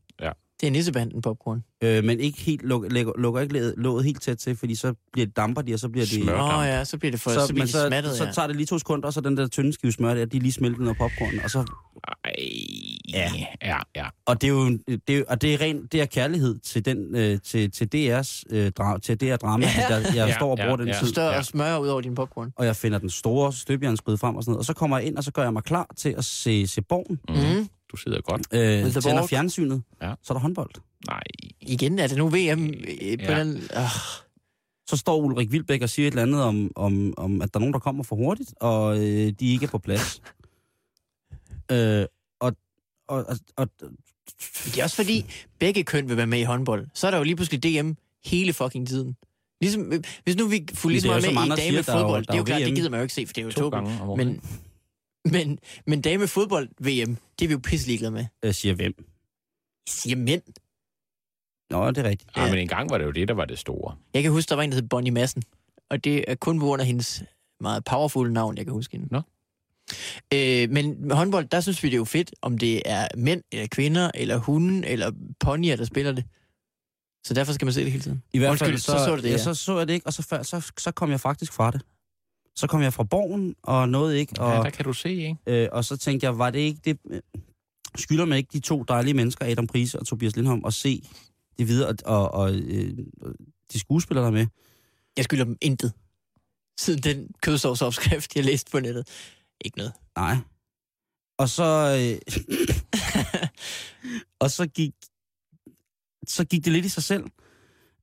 Det er nissebanden popcorn. Øh, men ikke helt, luk, lægger, lukker ikke låget- helt tæt til, fordi så bliver det damper de, og så bliver det... Smør. Oh, ja, så bliver det for så, Så, så så, smattet, så ja. tager det lige to sekunder, og så den der tynde skive smør der, de er lige smeltet ned af popcorn. Og, så, Ej, Ja. ja, ja. og det er jo det er, og det er ren det er kærlighed til, den, øh, til, til DR's, øh, dra, til DR drama, Ja. ja. jeg, Ja, står og bruger ja, den ja. tid. Stør Ja. og smør ud over din popcorn. og jeg finder den store støbjernsgryde frem og sådan noget. Og så kommer jeg ind, og så gør jeg mig klar til at se, se borgen. Mm. Mm. Du sidder godt. Øh, tænder fjernsynet, Ja. så er der håndbold. Nej. Igen, er det nu VM øh, på Ja. den... Øh. Så står Ulrik Vilbæk og siger et eller andet om, om, om at der er nogen, der kommer for hurtigt, og øh, de ikke er på plads. øh, og, og, og, og, Det er også fordi, begge køn vil være med i håndbold. Så er der jo lige pludselig DM hele fucking tiden. Ligesom, øh, hvis nu vi fulgte ligesom er med som i er damefodbold, der det er jo klart, det gider man jo ikke se, for det er jo To gange om Men, men, men damefodbold-VM, det er vi jo pisse ligeglade med. øh, siger hvem? Jeg siger mænd. Nå, det er rigtigt. Ja. men engang var det jo det, der var det store. Jeg kan huske, der var en, der hed Bonnie Madsen. Og det er kun på grund af hendes meget powerful navn, jeg kan huske hende. Nå. Øh, men med håndbold, der synes vi, det er jo fedt, om det er mænd, eller kvinder, eller hunden, eller ponyer, der spiller det. Så derfor skal man se det hele tiden. I hvert Undskyld, fald, så så du det, ja. ja. så så jeg det ikke, og så, før, så, så kom jeg faktisk fra det. Så kom jeg fra borgen, og nåede ikke, og, Ja, der kan du se, ikke? øh, og så tænkte jeg, var det ikke det... Skylder man ikke de to dejlige mennesker, Adam Prise og Tobias Lindholm, at se det videre, og, og, og øh, de skuespillere der er med? Jeg skylder dem intet. Siden den kødsovsopskrift, jeg læste på nettet. Ikke noget. Nej. Og så... Øh, og så gik, så gik det lidt i sig selv.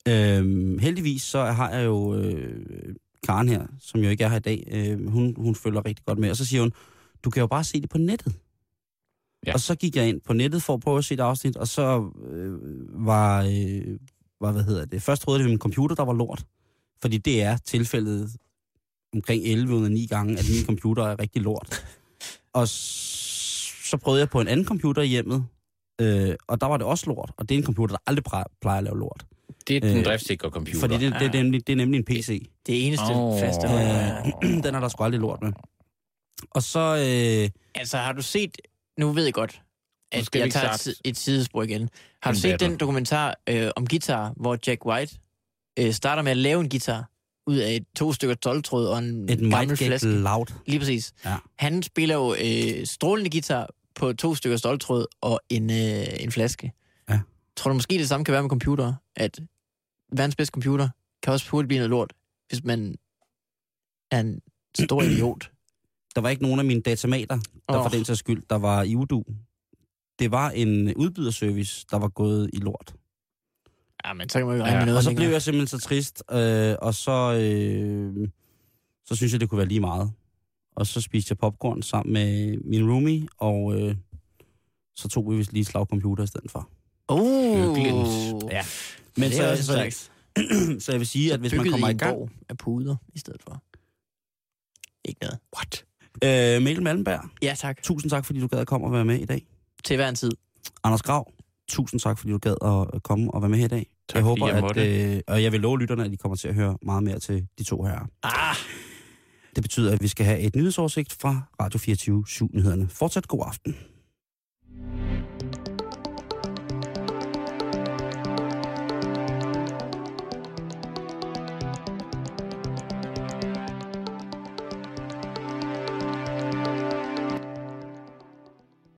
Øhm, heldigvis så har jeg jo øh, Karen her, som jo ikke er her i dag. Øh, hun, hun følger rigtig godt med. Og så siger hun, du kan jo bare se det på nettet. Ja. Og så gik jeg ind på nettet for at prøve at se et afsnit, og så øh, var, øh, var, hvad hedder det, først troede jeg, det var min computer, der var lort. Fordi det er tilfældet omkring 11 ud af 9 gange, at min computer er rigtig lort. Og så prøvede jeg på en anden computer i hjemmet, øh, og der var det også lort. Og det er en computer, der aldrig plejer, plejer at lave lort. Det er den Øh, driftsikre computer. Fordi det, det, det, er nemlig, det er nemlig en PC. Det eneste oh. faste. Øh, den er der sgu aldrig lort med. Og så... Øh, Altså, har du set... Nu ved jeg godt, at skal jeg ikke tager et, et sidespor igen. Har du set battle. den dokumentar øh, om guitar, hvor Jack White øh, starter med at lave en guitar ud af et, to stykker 12-tråd og en et gammel flaske? loud. Lige præcis. Ja. Han spiller jo øh, strålende guitar på to stykker stoltråd og en, øh, en flaske. Tror du måske det samme kan være med computer? At verdens bedste computer kan også hurtigt blive noget lort, hvis man er en stor idiot. Der var ikke nogen af mine datamater, der Åh. for den sags skyld, der var i udu. Det var en udbyderservice, der var gået i lort. Ja, men så kan man jo regne Ja, med noget og så blev jeg simpelthen så trist, øh, og så, øh, så synes jeg, det kunne være lige meget. Og så spiste jeg popcorn sammen med min roomie, og øh, så tog vi vist lige slagcomputer i stedet for. Oh, Hyggeligt. Ja. Men så, er så, stærkt. så jeg vil sige, at hvis man kommer i en gang... af puder i stedet for. Ikke noget. What? Øh, Mikkel Malmberg, Ja, tak. tusind tak, fordi du gad at komme og være med i dag. Til hver en tid. Anders Grav, tusind tak, fordi du gad at komme og være med her i dag. Tak, jeg fordi håber, jeg måtte. at, øh, og jeg vil love lytterne, at de kommer til at høre meget mere til de to her. Ah, Det betyder, at vi skal have et nyhedsoversigt fra Radio 24 7 nyhederne Fortsat god aften.